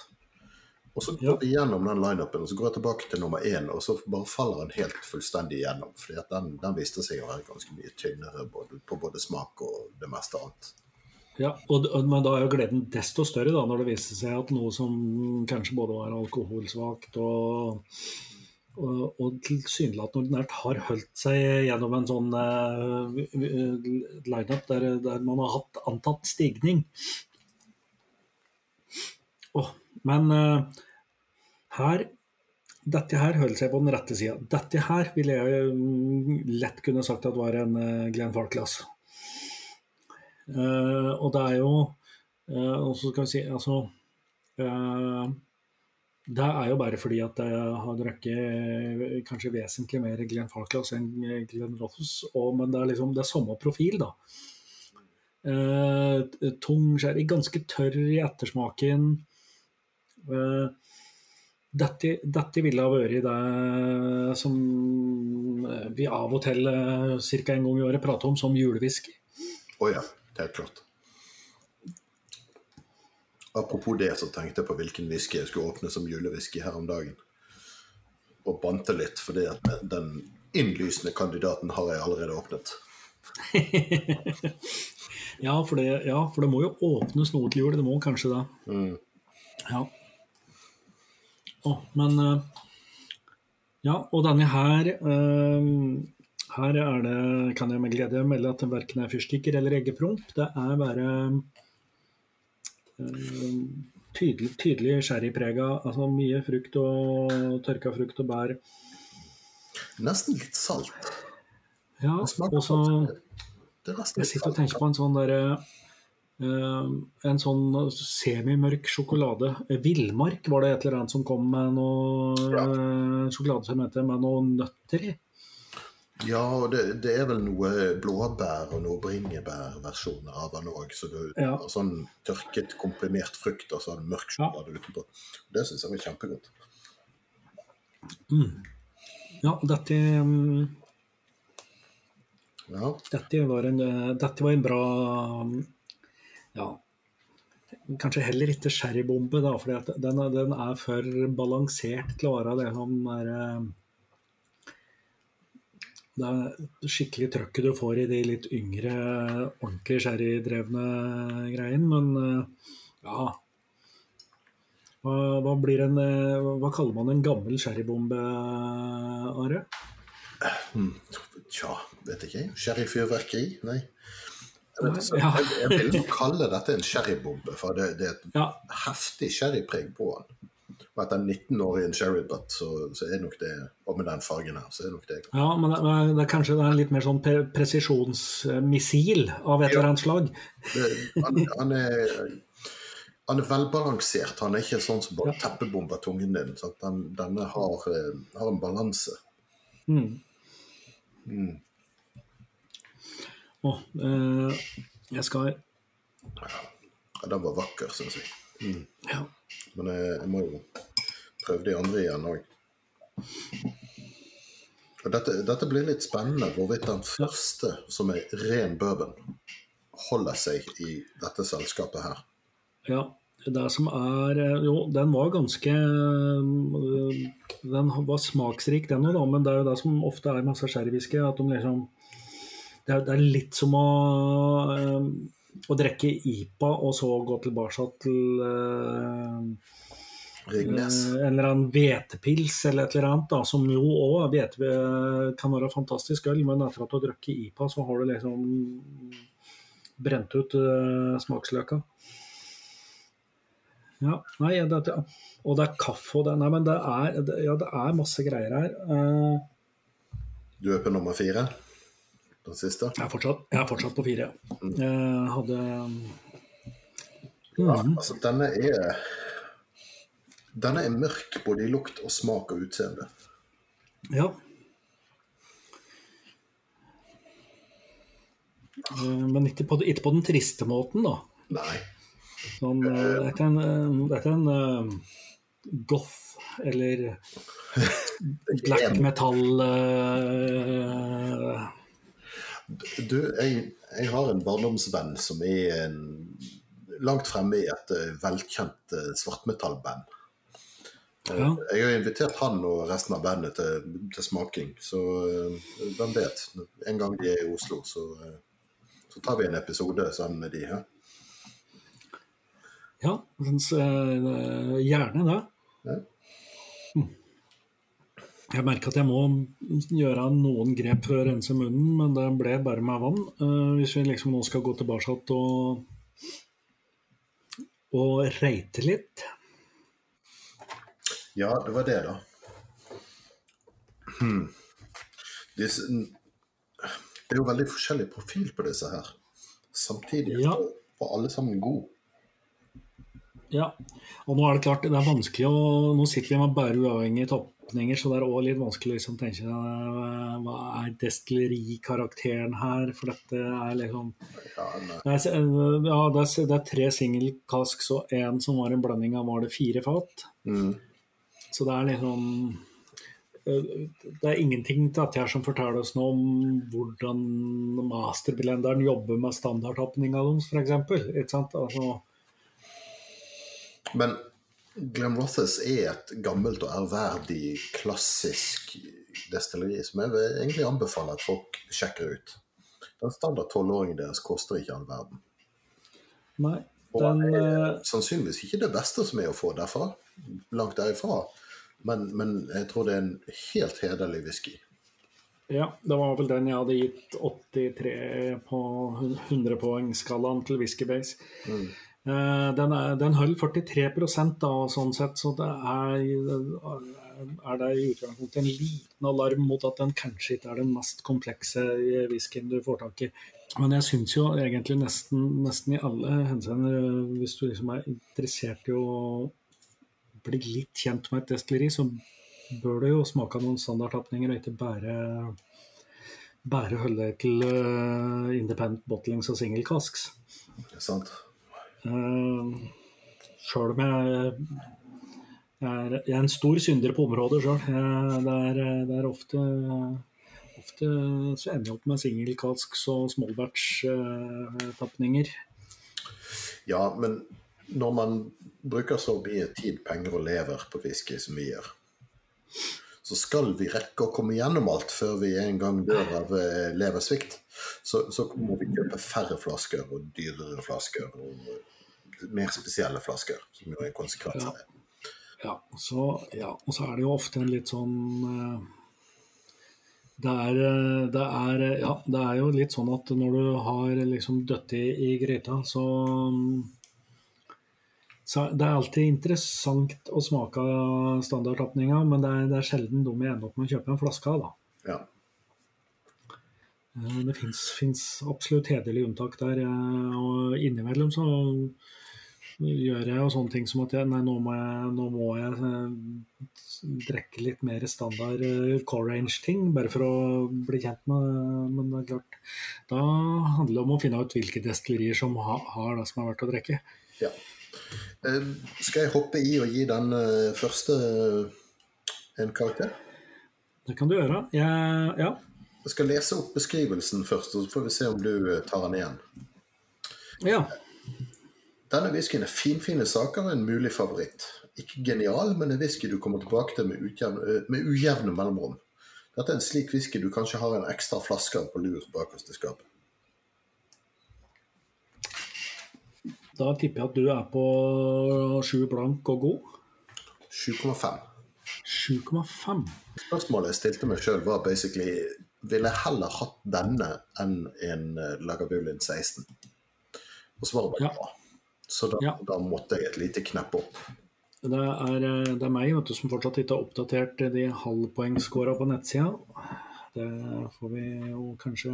Og så går Ja. vi gjennom den lineupen, og så går jeg tilbake til nummer én, og så bare faller den helt fullstendig igjennom. fordi at den, den viste seg å være ganske mye tynnere både, på både smak og det meste annet. Ja, og, men da er jo gleden desto større da, når det viste seg at noe som kanskje både var alkoholsvakt og, og, og tilsynelatende ordinært har holdt seg gjennom en sånn uh, lineup der, der man har hatt antatt stigning. Oh, men uh, her dette her holder seg på den rette sida. Dette her ville jeg mm, lett kunne sagt at var en uh, Glenn Farclas. Eh, og det er jo eh, Og så skal vi si Altså eh, Det er jo bare fordi at jeg har drukket kanskje vesentlig mer Glenn Falklass enn Glenn Roths, men det er liksom det er samme profil, da. Eh, tung sherry, ganske tørr i ettersmaken. Eh, dette, dette ville ha vært det som vi av og til ca. en gang i året prater om som julewhisky. Oh, ja, helt klart. Apropos det, så tenkte jeg på hvilken whisky jeg skulle åpne som julewhisky her om dagen. Og bante litt, fordi at den innlysende kandidaten har jeg allerede åpnet. ja, for det, ja, for det må jo åpnes noe til jul. Det må kanskje det. Mm. Ja. Oh, men eh, Ja, og denne her eh, Her er det, kan jeg med glede melde at det verken er fyrstikker eller eggepromp. Det er bare um, tydelig, tydelig sherryprega. Altså mye frukt og tørka frukt og bær. Nesten litt salt. Ja, og så Jeg sitter og tenker på en sånn derre uh, En sånn semimørk sjokolade. Eh, Villmark var det et eller annet som kom med noe uh, sjokolade som heter med noen nøtter i. Ja, og det, det er vel noe blåbær og noe bringebærversjoner av den òg. Så du Ja. har sånn tørket, komprimert frukt og sånn mørk sjokolade utenpå. Det syns jeg var kjempegodt. Ja, dette, um, Ja. dette, var en, eh, dette var en bra um, Ja, kanskje heller ikke sherrybombe, da, for den, den er for balansert til å være det som er eh, det er skikkelig trøkket du får i de litt yngre, ordentlig sherrydrevne greiene. Men eh, ja hva, hva, blir en, eh, hva kaller man en gammel sherrybombe, Are? Hmm, tja, vet ikke. Sherryfyrverkeri? Nei. Altså, jeg, jeg, vil kalle dette en sherrybombe, for det, det er et ja. heftig sherrypreg på den. Og etter 19 år i en sherrybutt, så, så, er nok det Og med den fargen her, så er nok det Ja, men det, det er kanskje det er litt mer sånn presisjonsmissil av et eller annet slag? Det, han, han, er, han, er velbalansert. Han er ikke sånn som bare teppebomber tungen din. Så den, denne har, eh, har, en balanse. Mm. Mm. Oh, eh, jeg skal Ja, den var vakker, syns jeg. Mm. Ja. Men jeg, jeg, må jo prøve de andre igjen òg. Dette, dette, blir litt spennende hvorvidt den første, som er ren bourbon, holder seg i dette selskapet her. Ja, det som er Jo, den var ganske Den var smaksrik, den òg, men det er jo det som ofte er masse sherrywhisky. At de liksom det er, litt som å å drikke IPA og så gå tilbake til uh, Ringnes. En eller annen hvetepils eller et eller annet, da, som jo òg kan være fantastisk øl, men etter at du har drukket IPA, så har du liksom brent ut uh, smaksløka. Ja, nei, det, og det er kaffe og det Nei, men det er, det, ja, det er masse greier her. Uh, du er på nummer fire? Den siste? Jeg er fortsatt, jeg er fortsatt på fire. Mm. Jeg hadde mm. Ja, altså denne er Denne er mørk både i lukt og smak og utseende. Ja. Eh, men ikke på, ikke på den triste måten, da. Nei. Sånn, eh, det er ikke en, eh, det er en uh, goth eller black metal uh, du, jeg, jeg, har en barndomsvenn som er en, langt fremme i et uh, velkjent uh, svartmetallband. Uh, ja. Jeg har invitert han og resten av bandet til, til smaking, så hvem vet. En gang de er i Oslo, så, så tar vi en episode sammen med de her. Ja, gjerne det. Ja. Jeg merker at jeg må gjøre noen grep for å rense munnen, men det ble bare med vann. Uh, hvis vi liksom nå skal gå tilbake og, og reite litt. Ja, det var det, da. Hmm. Det er jo veldig forskjellig profil på disse her. Samtidig ja. var alle sammen gode. Ja, og nå er det klart det er vanskelig å Nå sitter vi med bare uavhengig topp så det er òg litt vanskelig å liksom, tenke hva er destillerikarakteren her? For dette er liksom Ja, det er, ja, det er, det er tre singelkasks og én som var en blanding av var det fire fat. Mm. Så det er liksom uh, det er ingenting til at jeg som forteller oss noe om hvordan masterblenderen jobber med standardtapninga deres, f.eks. Altså, Men Glenn Rothes er et gammelt og ærverdig, klassisk destilleri som jeg vil egentlig anbefale at folk sjekker ut. Den standard tolvåringen deres koster ikke all verden. Nei, den, og er eh, sannsynligvis ikke det beste som er å få derfra. Langt derifra. Men, men jeg tror det er en helt hederlig whisky. Ja, det var vel den jeg hadde gitt 83 på 100-poengsskalaen til Whisky Base. Mm. Eh, den, er, den holder 43% da, sånn sett, så det er, er det i utgangspunktet en liten alarm mot at den kanskje ikke er den mest komplekse whiskyen du får tak i. Men jeg syns jo egentlig nesten, nesten i alle henseender, hvis du liksom er interessert i å bli litt kjent med et destilleri, så bør du jo smake noen standardtapninger og ikke bare bare holde deg til uh, independent bottlings og single casks. Det er Sant. Uh, sjøl om jeg, jeg er en stor synder på området sjøl. Det, det, er ofte Ofte så ender jeg opp med singelkalsk og smallbatch-tapninger. Ja, men når man bruker så mye tid, penger og lever på whisky som vi gjør, så skal vi rekke å komme gjennom alt før vi en gang dør av eh, leversvikt, så, så må vi kjøpe færre flasker og dyrere flasker og eh, mer spesielle flasker, som jo er en konsekvens av det. Ja, så, ja, og så er det jo ofte en litt sånn eh, det er, eh, det, er, eh, ja, det er jo litt sånn at når du har liksom dødt i, gryta, så, så Det er alltid interessant å smake av standardtapninga, men det er, det er sjelden de jeg ender opp med å kjøpe en flaske av. da. Ja. Det fins absolutt hederlige unntak der. Og innimellom så gjør jeg jo sånne ting som at jeg, nei, nå må jeg, nå må jeg eh, drikke litt mer standard eh, core range-ting, bare for å bli kjent med Men det er klart, da handler det om å finne ut hvilke destillerier som ha, har det som er verdt å drikke. ja. Eh, Skal jeg hoppe i og gi den eh, første eh, en karakter? Det kan du gjøre. Jeg, ja. Jeg skal lese opp beskrivelsen først, og så får vi se om du eh, tar den igjen. ja. Denne whiskyen er finfine saker og en mulig favoritt. Ikke genial, men en whisky du kommer tilbake til med, utjevne, eh, med ujevne mellomrom. Dette er en slik whisky du kanskje har en ekstra flaske på lur bakerst i skapet. Da tipper jeg at du er på sju blank og god. 7,5. 7,5. Spørsmålet jeg stilte meg sjøl, var basically Ville jeg heller hatt denne enn en eh, Lagavulin 16? Og svaret var Ja. ja. Så da, Ja. da måtte jeg et lite knepp opp. Det er, eh, det er meg du, som fortsatt ikke har oppdatert de halvpoengscora på nettsida. Det får vi jo kanskje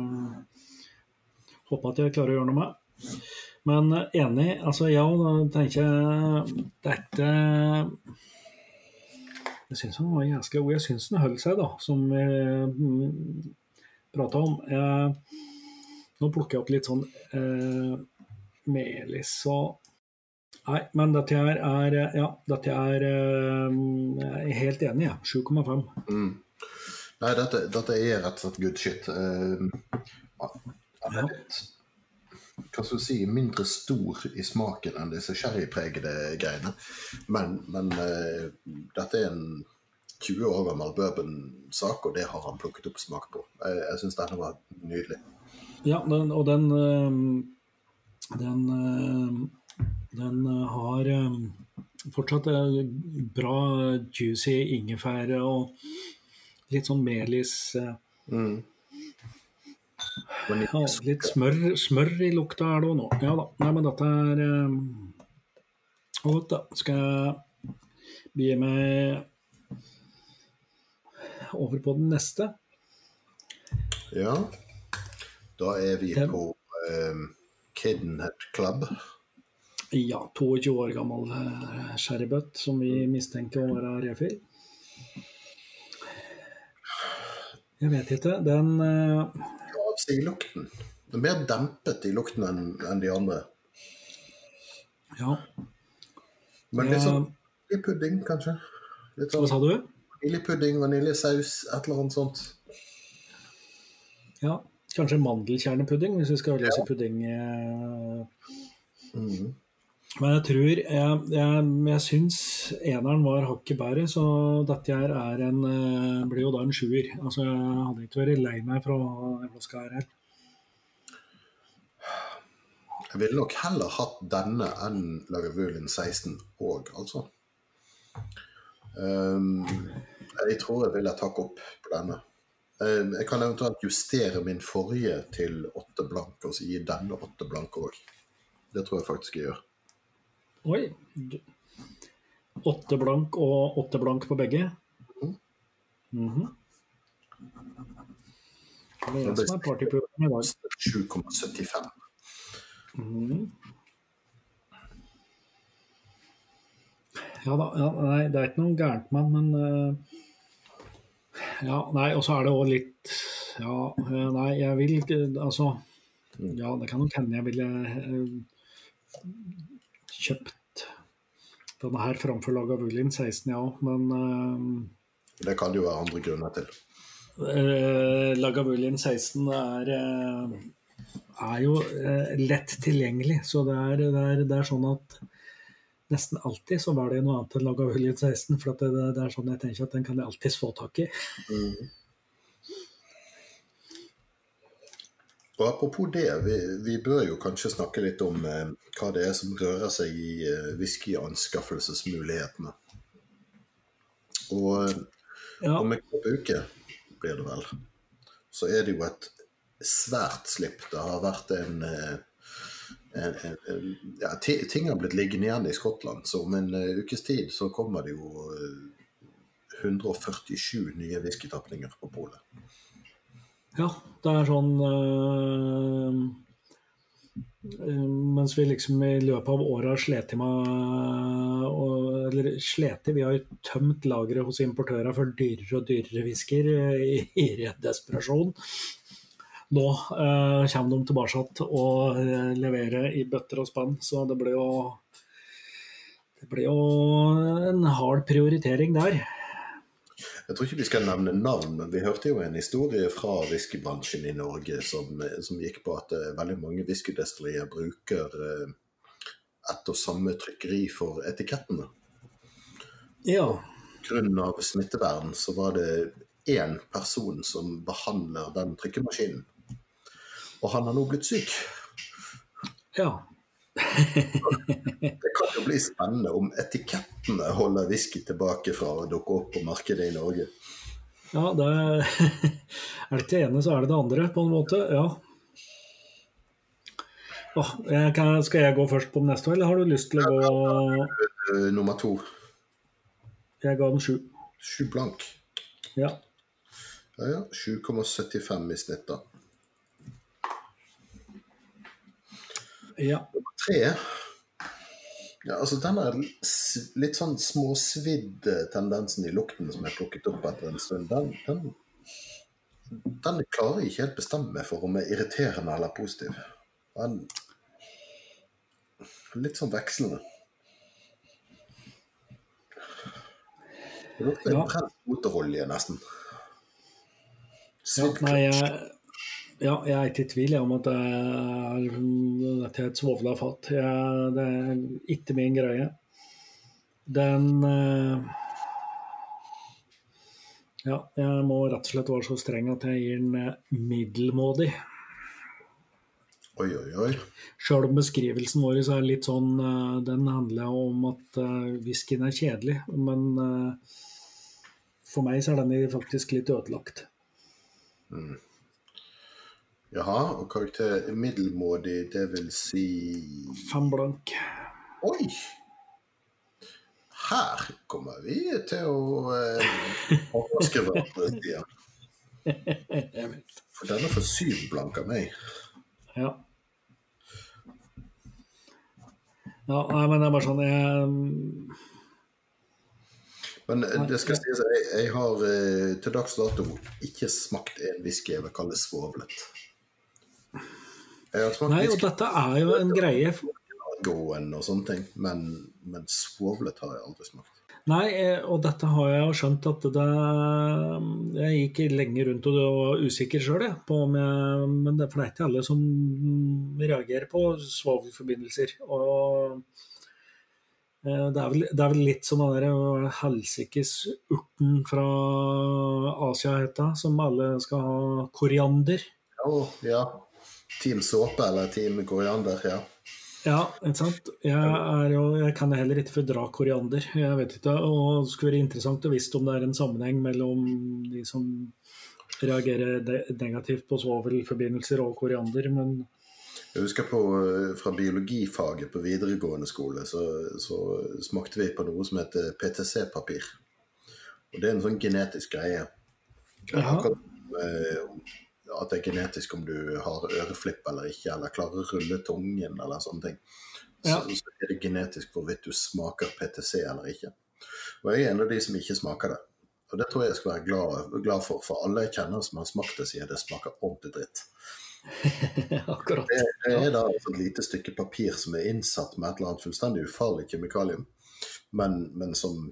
håpe at jeg klarer å gjøre noe med. Men eh, enig. Altså, ja, da tenker jeg dette Jeg syns han var jæskla god. Jeg syns den holdt seg, da, som vi prata om. Jeg, nå plukker jeg opp litt sånn eh, og Nei, men dette her er Ja, dette er eh, Jeg er helt enig, jeg. 7,5. Mm. Nei, dette, dette er rett og slett good shit. Uh, er hva skal du si, mindre stor i smaken enn disse sherrypregede greiene. Men, men uh, dette er en 20 år gammel bourbon-sak, og det har han plukket opp smak på. Jeg, jeg syns denne var nydelig. Ja, den, og den eh, Den, eh, den eh, har eh, fortsatt eh, bra juicy ingefær og litt sånn melis Mm. Ja, Litt smør, smør i lukta er det òg nå. Ja da. Nei, men dette er godt, da. Skal jeg begi meg over på den neste? Ja. Da er vi på um, Club. Ja, 22 år gammel eh, sherrybøtt som vi mistenker å være refill. Jeg vet ikke. Den eh, Avsig lukten. Den er mer dempet i lukten enn de andre. Ja, Men litt Ja. sånn vaniljepudding, kanskje? Litt hva sånn sa du? vaniljepudding, vaniljesaus, et eller annet sånt. Ja, Kanskje mandelkjernepudding, hvis vi skal løse pudding. Mm. Mhm. Men jeg tror Jeg, jeg, jeg syns eneren var hakket bedre, så dette her er en eh, blir jo da en sjuer. Altså, jeg hadde ikke vært lei meg for å ha den flaska her. Jeg ville nok heller hatt denne enn Lagavulin 16 òg, altså. Um, jeg tror jeg ville takke opp på denne. Um, jeg kan eventuelt justere min forrige til åtte blank, og så gi denne åtte blank òg. Det tror jeg faktisk jeg gjør. Oi. Åtte blank og åtte blank på begge? Mm -hmm. Det er det som er partypoopen i dag. 7,75. Mm. Ja da. Ja, nei, det er ikke noe gærent med den, men uh, Ja, nei, og så er det òg litt Ja, uh, nei, jeg vil ikke Altså Ja, det kan nok hende jeg ville eh, kjøpt denne her framfor Lagavulin 16, ja men Det kan det jo være andre grunner til. eh, Lagavulin 16 er eh, er jo eh, lett tilgjengelig. Så det er, det, er, det er sånn at nesten alltid så var det noe annet enn Lagavulin 16. For det, det, er sånn jeg tenker at den kan jeg alltids få tak i. Mm. Og Apropos det, vi, vi, bør jo kanskje snakke litt om eh, hva det er som rører seg i eh, whiskyanskaffelsesmulighetene. Og ja. om en kort uke, blir det vel, så er det jo et svært slipp. Det har vært en, eh, en, en, en ja, Ting har blitt liggende igjen i Skottland, så om en uh, ukes tid så kommer det jo uh, 147 nye whiskytapninger på polet. Ja, det er sånn øh, Mens vi liksom i løpet av året har slitt med Eller slitt Vi har jo tømt lageret hos importører for dyrere og dyrere whisker i, i desperasjon. Nå øh, kommer de tilbake og leverer i bøtter og spann, så det blir jo det blir jo en hard prioritering der. Jeg tror ikke vi skal nevne navn, men vi hørte jo en historie fra whiskybransjen i Norge som, som gikk på at uh, veldig mange whiskydestillerier bruker uh, ett og samme trykkeri for etikettene. Ja. Av smittevern så var det én person som behandler den trykkemaskinen. Og han har nå blitt syk. Ja det kan jo bli spennende om etikettene holder whisky tilbake fra å dukke opp på markedet i Norge. Ja, det er, er det ikke det ene, så er det det andre, på en måte. Ja. Åh, jeg kan, skal jeg gå først på den neste, eller har du lyst til å gå uh, Nummer to. Jeg ga den sju. Sju blank. Ja. Ja, ja. 7,75 i snitt, da. Ja tre ja, altså Denne litt sånn småsvidde tendensen i lukten som er plukket opp etter en stund, den, den, den klarer jeg ikke helt bestemme for om er irriterende eller positiv. Den, litt sånn vekslende. Det lukter ja. brent motorolje, nesten. Svidd ja, jeg ja, jeg er ikke i tvil om at det er, er et svovla fat. det er ikke min greie. Den eh, Ja, jeg må rett og slett være så streng at jeg gir den eh, middelmådig. Oi, oi, oi. Sjøl om beskrivelsen vår er litt sånn eh, Den handler om at whiskyen er kjedelig. Men for meg så er den faktisk litt ødelagt. Mm. Jaha, og karakter middelmådig, det vil si Fem blank. Oi! Her kommer vi til å eh, overraske hverandre, For denne får syv blank av meg. Ja. Ja, nei, men det er bare sånn jeg men eh, det skal sies, jeg, jeg har eh, til dags dato ikke smakt en whisky jeg vil kalle svovlet. Nei, og dette er jo en greie og sånne ting, men, men svovlet har jeg aldri smakt. Nei, eh, og dette har jeg jo skjønt at det Jeg gikk lenge rundt og var usikker sjøl, men det, for det er ikke alle som reagerer på svovelforbindelser. Og eh, det er, vel, det er vel litt som den der helsikes urten fra Asia, heter, som alle skal ha koriander. Oh, ja. Team såpe eller Team koriander, ja. Ja, ikke sant. Jeg, jo, jeg kan heller ikke fordra koriander. Jeg vet ikke, og Det skulle være interessant å visst om det er en sammenheng mellom de som reagerer negativt på svovelforbindelser og koriander, men jeg husker på, eh, Fra biologifaget på videregående skole så, så smakte vi på noe som heter PTC-papir. Og Det er en sånn genetisk greie. Akkurat, at det er genetisk om du har øreflipp eller ikke, eller klarer å rulle tungen eller sånne ting. Så, ja. så er det genetisk hvorvidt du smaker PTC eller ikke. Og jeg er en av de som ikke smaker det. Og det tror jeg jeg skal være glad, glad for, for alle jeg kjenner som har smakt det, sier det smaker ordentlig dritt. Akkurat. Det, det er da et lite stykke papir som er innsatt med et eller annet fullstendig ufarlig kjemikalium, men, men som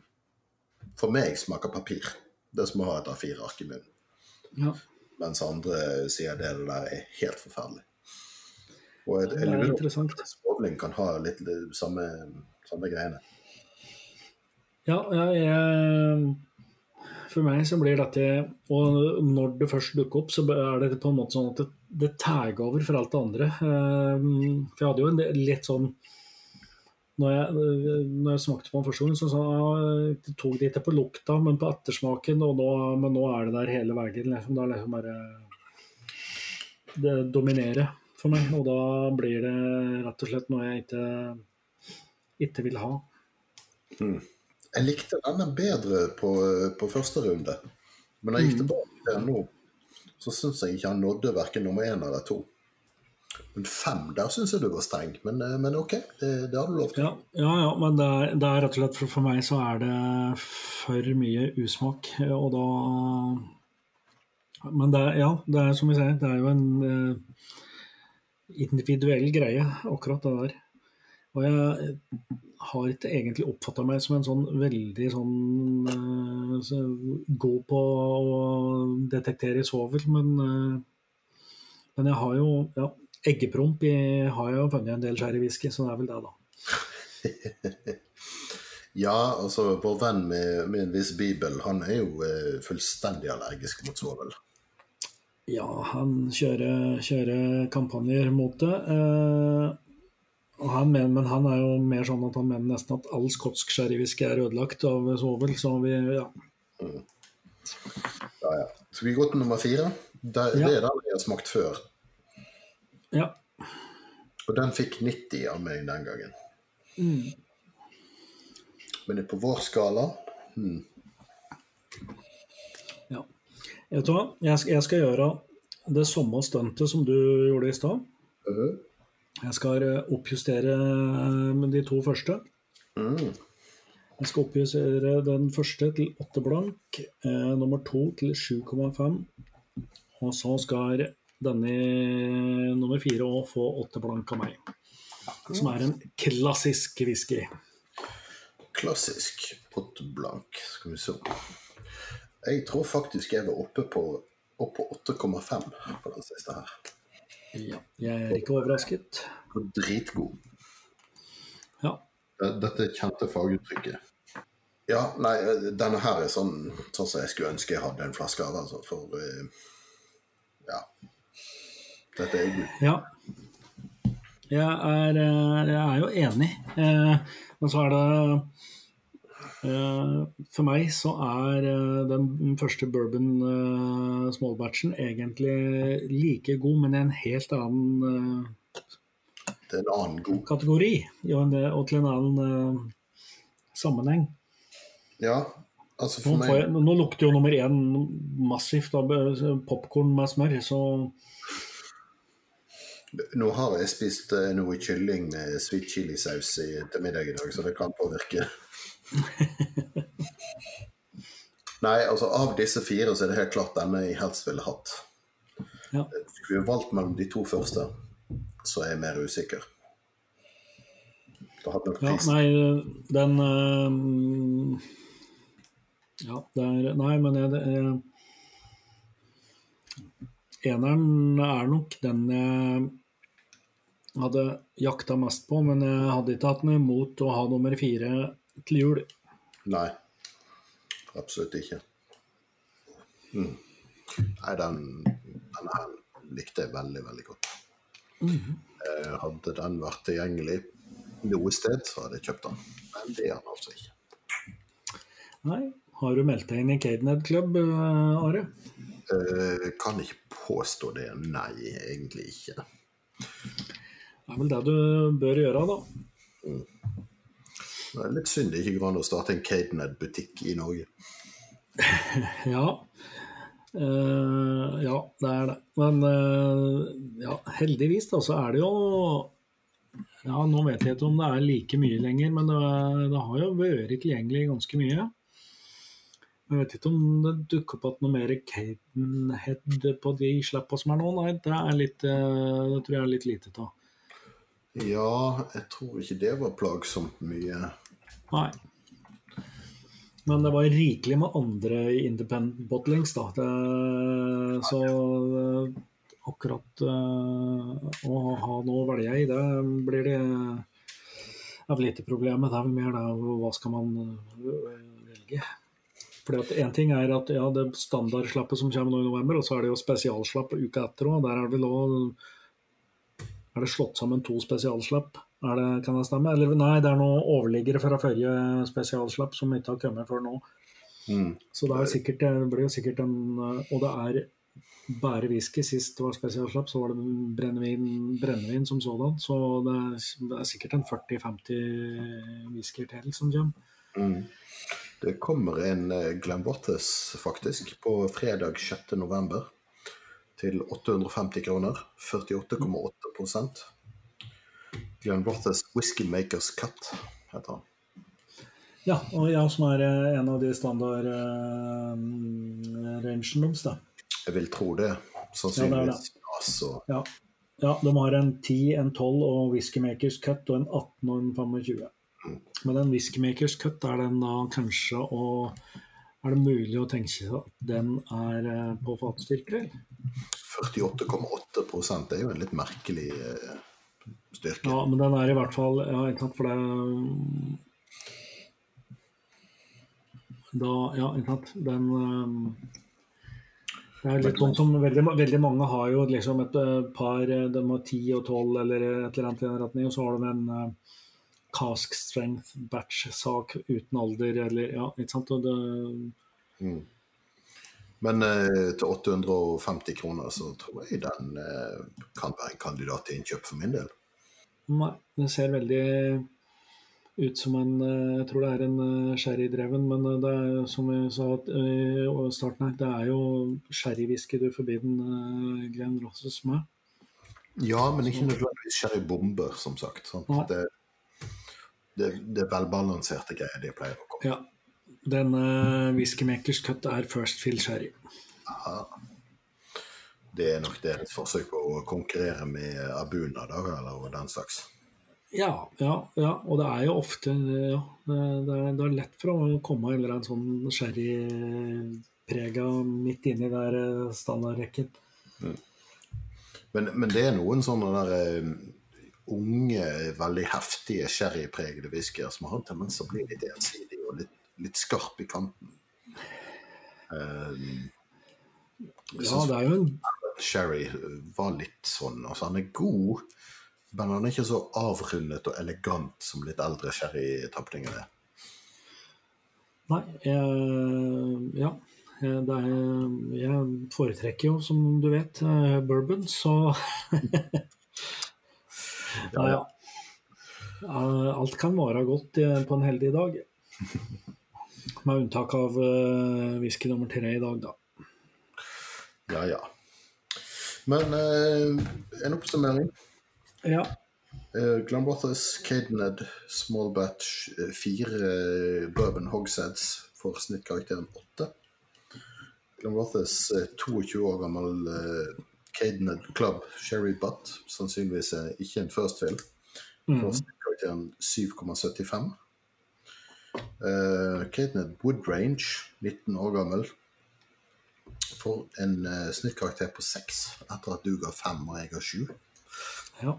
for meg smaker papir. Det er som å ha et A4-ark i munnen. Ja mens andre sier det, det der er helt forferdelig. Og jeg, jeg lurer på om kan ha litt samme, samme greiene. Ja, jeg, for meg så blir dette Og når det først dukker opp, så er det på en måte sånn at det, det over for alt det andre. Eh, for jeg hadde jo en litt sånn når jeg, når jeg smakte på den første gangen, så sa jeg tok det ikke på lukta, men på ettersmaken. Og nå, men nå er det der hele veien. Liksom. Da liksom bare Det dominerer for meg. Og da blir det rett og slett noe jeg ikke, ikke vil ha. Mm. Jeg likte denne bedre på, på første runde. Men da jeg gikk tilbake til den nå, så syns jeg ikke han nådde verken nummer én eller to. Fem, der syns jeg du var streng. Men, eh, men OK, det, det, har du lov til. Ja, ja, ja men det er, det er, rett og slett for, for meg så er det for mye usmak. Og da Men det, ja, det er som vi sier, det er jo en uh, individuell greie, akkurat det der. Og jeg har ikke egentlig oppfatta meg som en sånn veldig sånn uh, så god på å detektere svovel, men, uh, men jeg har jo ja, eggepromp i, har jeg jo funnet en del sherrywhisky, så det er vel det, da. ja, altså vår venn med, med, en viss bibel, han er jo eh, fullstendig allergisk mot svovel. Ja, han kjører, kjører kampanjer mot det. Eh, han mener, men han er jo mer sånn at han mener nesten at all skotsk sherrywhisky er ødelagt av svovel, så vi ja. Mm. Ja, ja. Skal vi gå til nummer fire? Det, ja. det er den jeg har smakt før. Ja. Og den fikk 90 av meg den gangen. Mm. Men det er på vår skala hmm. Ja. Du hva, jeg jeg skal gjøre det samme stuntet som du gjorde i stad. Uh -huh. Jeg skal eh, oppjustere eh, de to første. Mm. Jeg skal oppjustere den første til 8 blank, eh, nummer to til 7,5. Og så skal denne nummer fire å få åtte blank av meg. Som er en klassisk whisky. Klassisk åtte blank, skal vi se. Jeg tror faktisk jeg var oppe på, opp på 8,5 på den siste her. Ja, jeg er ikke overrasket. Dritgod. Ja. Dette kjente faguttrykket. Ja, nei, denne her er sånn, sånn som jeg skulle ønske jeg hadde en flaske av. Altså, for uh, ja, dette er Gud. Ja. Jeg er, eh, jeg er, jo enig, eh, men så er det eh, For meg så er den første bourbon smallbatchen egentlig like god, men i en helt annen Det er en annen god kategori, og til en annen sammenheng. Ja, altså for nå, jeg, nå lukter jo nummer én massivt av popkorn med smør, så nå har jeg spist uh, noe kylling med sweet chili-saus til middag i dag, så det kan påvirke. Nei, altså av disse fire så er det helt klart denne jeg helst ville hatt. Ja. Skulle vi valgt mellom de to første, så er jeg mer usikker. Da hadde nok ja, nei, den øh, Ja, det er Nei, men jeg, det er Eneren er nok den jeg hadde jakta mest på, men jeg hadde ikke hatt noe imot å ha nummer fire til jul. Nei, absolutt ikke. Mm. Nei, den, denne her likte jeg veldig, veldig godt. Mm -hmm. Hadde den vært tilgjengelig noe sted, så hadde jeg kjøpt den. Men det er den altså ikke. Nei. Har du meldt deg inn i Cadenhead Club, eh, Are? Eh, kan ikke påstå det. Nei, egentlig ikke. Det er vel det du bør gjøre, da. Mm. Det er litt synd det ikke går an å starte en Cadenhead-butikk i Norge. ja. Uh, ja, det er det. Men uh, ja, heldigvis da, så er det jo Ja, nå vet jeg ikke om det er like mye lenger, men det, det har jo vært tilgjengelig ganske mye. Jeg vet ikke om det dukker opp at noe mer Cadenhead på de slappa som er nå. Nei, det, er litt, eh, det tror jeg er litt lite av. Ja, jeg tror ikke det var plagsomt mye. Nei. Men det var rikelig med andre independent bottlings, da. Det, så akkurat uh, å ha noe å velge i, det blir det er ikke problemet. Det er vel mer det hva skal man øh, velge. Fordi at Én ting er at ja, det standardslappet som kommer nå i november, og så er det jo spesialslapp uka etter òg. Der er det vel òg Er det slått sammen to spesialslapp? Det, kan det stemme? Eller nei, det er noen overliggere fra forrige spesialslapp som ikke har kommet før nå. Mm. Så det, er sikkert, det blir jo sikkert en Og det er bare whisky. Sist det var spesialslapp, så var det brennevin, brennevin som sådan. Så det er, er sikkert en 40-50 whiskyer til som kommer. Mm. Det kommer en eh, Glenbottes faktisk på fredag 6. til 850 kroner. 48,8% Glenbottes Whisky Makers Cut heter han. Ja, og ja, som er eh, en av de standard uh, rangen deres, da. Jeg vil tro det. Sannsynligvis. Ja, altså. ja. ja, de har en 10, en 12 og Whiskymakers Cut og en 18 og en 25. Mm. Men den Whiskymakers Cut er den da kanskje å Er det mulig å tenke seg at den er eh, på fatstyrke? 48,8% Det er jo en litt merkelig eh, styrke. Ja, men den er i hvert fall Ja, ikke sant, for det da, ja, ikke sant. Den det er litt sånn som veldig, veldig, mange har jo liksom et eh, par eh, De har 10 og 12 eller et eller annet i den retning, og så har de en cask strength batch-sak uten alder eller Ja, ikke sant. Det, mm. Men eh, til 850 kroner så tror jeg den eh, kan være en kandidat til innkjøp for min del. Nei, det ser veldig ut som en eh, Jeg tror det er en eh, sherrydreven, men eh, det er som vi sa i starten her, det er jo sherrywhisky du forbyr den Glenn Rosses med. Ja, men ikke nødvendigvis sherrybomber, som sagt. Det, det, det, er velbalanserte greier de pleier å komme Ja. Denne uh, Whiskymakers Cut er First Fill Sherry. Aha. Det er nok deres forsøk på å konkurrere med Abuna, da, eller den slags. Ja, ja, ja, og det er jo ofte ja, det, er, det er lett for å komme en eller annen sånn sherryprega midt inni der eh, standardrekken. Mm. Men, men, det er noen sånne der uh, unge, veldig heftige sherrypregede whiskyer som har en tendens til å bli litt ensidig og litt, litt skarp i kanten. Um, ja, det er jo en Sherry var litt sånn. Altså, han er god men han er ikke så avrundet og elegant som litt eldre sherrytapninger er. Nei, eh, ja. Er, jeg foretrekker jo, som du vet, eh, bourbon, så ja, ja. Alt kan være godt på en heldig dag. Med unntak av uh, whisky nummer tre i dag, da. Ja, ja. Men uh, en oppsummering. Ja. Glenbothers Cadened Small Batch, uh, fire uh, bourbon hogsheads for snittkarakteren 8. Glambothers uh, 22 år gammel Cadened Club Sherry Butt, sannsynligvis er ikke en first fill, mm. for snittkarakteren 7,75. Uh, Woodrange, Wood 19 år gammel, får en uh, snittkarakter på 6, etter at du ga 5 og jeg ga 7. Ja.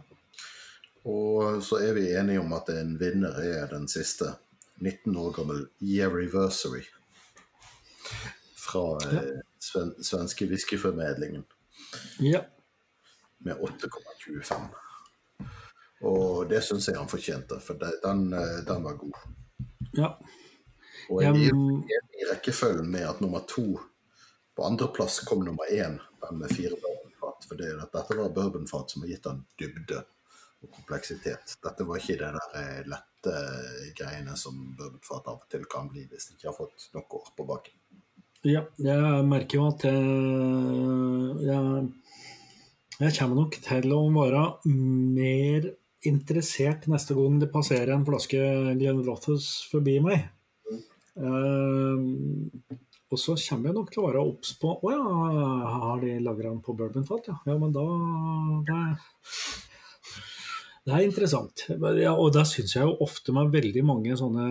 Og så er vi enige om at en vinner er den siste. 19 år gammel Yeariversary. Fra ja. eh, sven svenske whiskyformedlingen. Ja. Med 8,25. Og det syns jeg han fortjente, for den, eh, den, var god. Ja. Og jeg gir, i rekkefølgen med at nummer to På andreplass kom nummer én, den med fire bourbonfat. For det, dette var bourbonfat som har gitt han dybde og kompleksitet. Dette var ikke det der eh, lette greiene som bourbonfat av og til kan bli hvis de ikke har fått nok år på baken. Ja, jeg merker jo at jeg, jeg, kommer nok til å være mer interessert neste gang det passerer en flaske Glenrothes forbi meg. Mm. Uh, og så kommer jeg nok til å være obs på Å ja, har de lagra den på bourbonfat, ja. ja. Men da det, det er interessant. Ja, og da syns jeg jo ofte med veldig mange sånne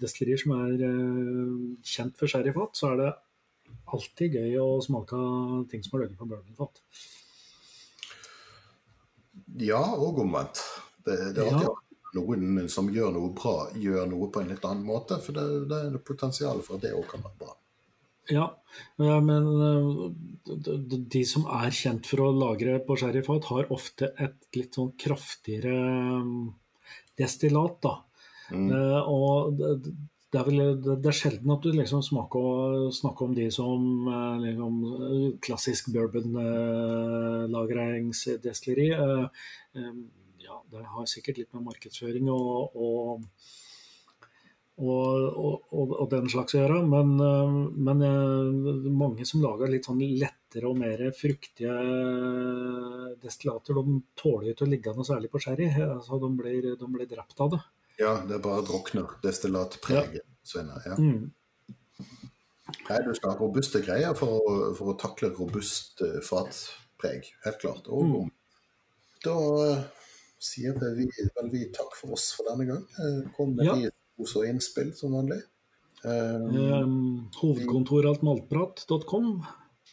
destillerier som er uh, kjent for sherryfat, så er det alltid gøy å smake ting som er laget på bourbonfat. Ja, og omvendt. Det, det er alltid ja. noen som gjør noe bra, gjør noe på en litt annen måte. For det, det er potensial for at det òg kan være bra. Ja, men de som er kjent for å lagre på sherryfat, har ofte et litt sånn kraftigere destillat. da. Mm. Og det er, vel, det er sjelden at du liksom smaker, snakker om de som liksom, klassisk bourbon-lagringsdestilleri. Ja, det har sikkert litt med markedsføring og, og, og, og den slags å gjøre. Men, men, mange som lager litt sånn lettere og mer fruktige destillater, de tåler ikke å ligge noe særlig på sherry. Altså, de, blir, de blir drept av det. Ja, det er bare drukner destillatpreget. Ja. Ja. Mm. Nei, du skal ha robuste greier for å, for å takle robust fatpreg, helt klart. Og mm. da sier vi vel vi takk for oss for denne gang. Kom med ja. Ros og innspill som vanlig. Um, um, Hovedkontoret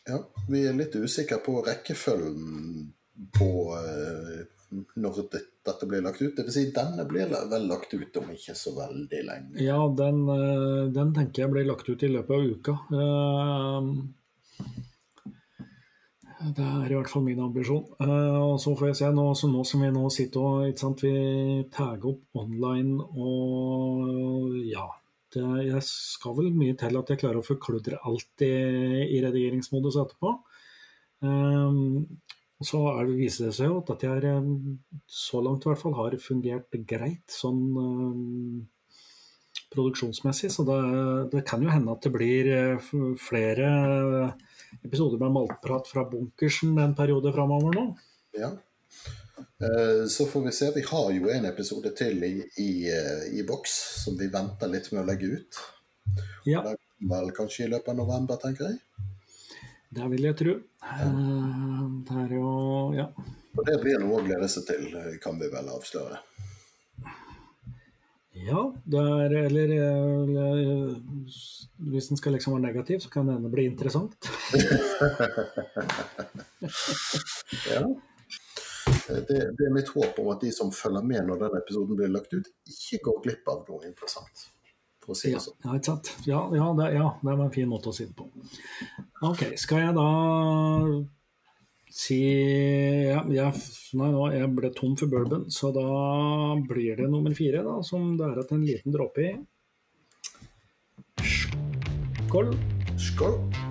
Ja, vi er litt usikre på rekkefølgen på uh, når dette blir lagt ut. Dvs. Si, denne blir vel lagt ut om ikke så veldig lenge. Ja, den, eh, den, tenker jeg blir lagt ut i løpet av uka. Eh, det er i hvert fall min ambisjon. Uh, og så får jeg se, nå, nå som vi nå sitter og ikke sant, vi tagger opp online og ja det, Jeg skal vel mye til at jeg klarer å forkludre alt i, i redigeringsmodus etterpå. Um, så det, viser det seg jo at dette her, eh, så langt i hvert fall, har fungert greit sånn um, produksjonsmessig. Så det, det, kan jo hende at det blir flere episoder med maltprat fra bunkersen en periode framover nå. Ja. Så får vi se. Vi har jo en episode til i, i, i boks som vi venter litt med å legge ut. Ja. Vel kanskje i løpet av november, tenker jeg. Det vil jeg tro. Ja. det er jo ja. Og det blir noe å glede seg til, kan vi vel avsløre. Ja, er eller, eller Hvis den skal liksom være negativ, så kan denne bli interessant. ja. Det, det, er mitt håp om at de som følger med når den episoden blir lagt ut, ikke går glipp av noe interessant for å si det sånn. Ja, ikke sant. Ja, ja, det, ja, det var en fin måte å si det på. Ok, skal jeg da si ja, jeg, Nei, nå jeg ble tom for bourbon, så da blir det nummer fire, da, som det er at en liten dråpe i. Skål. Skål.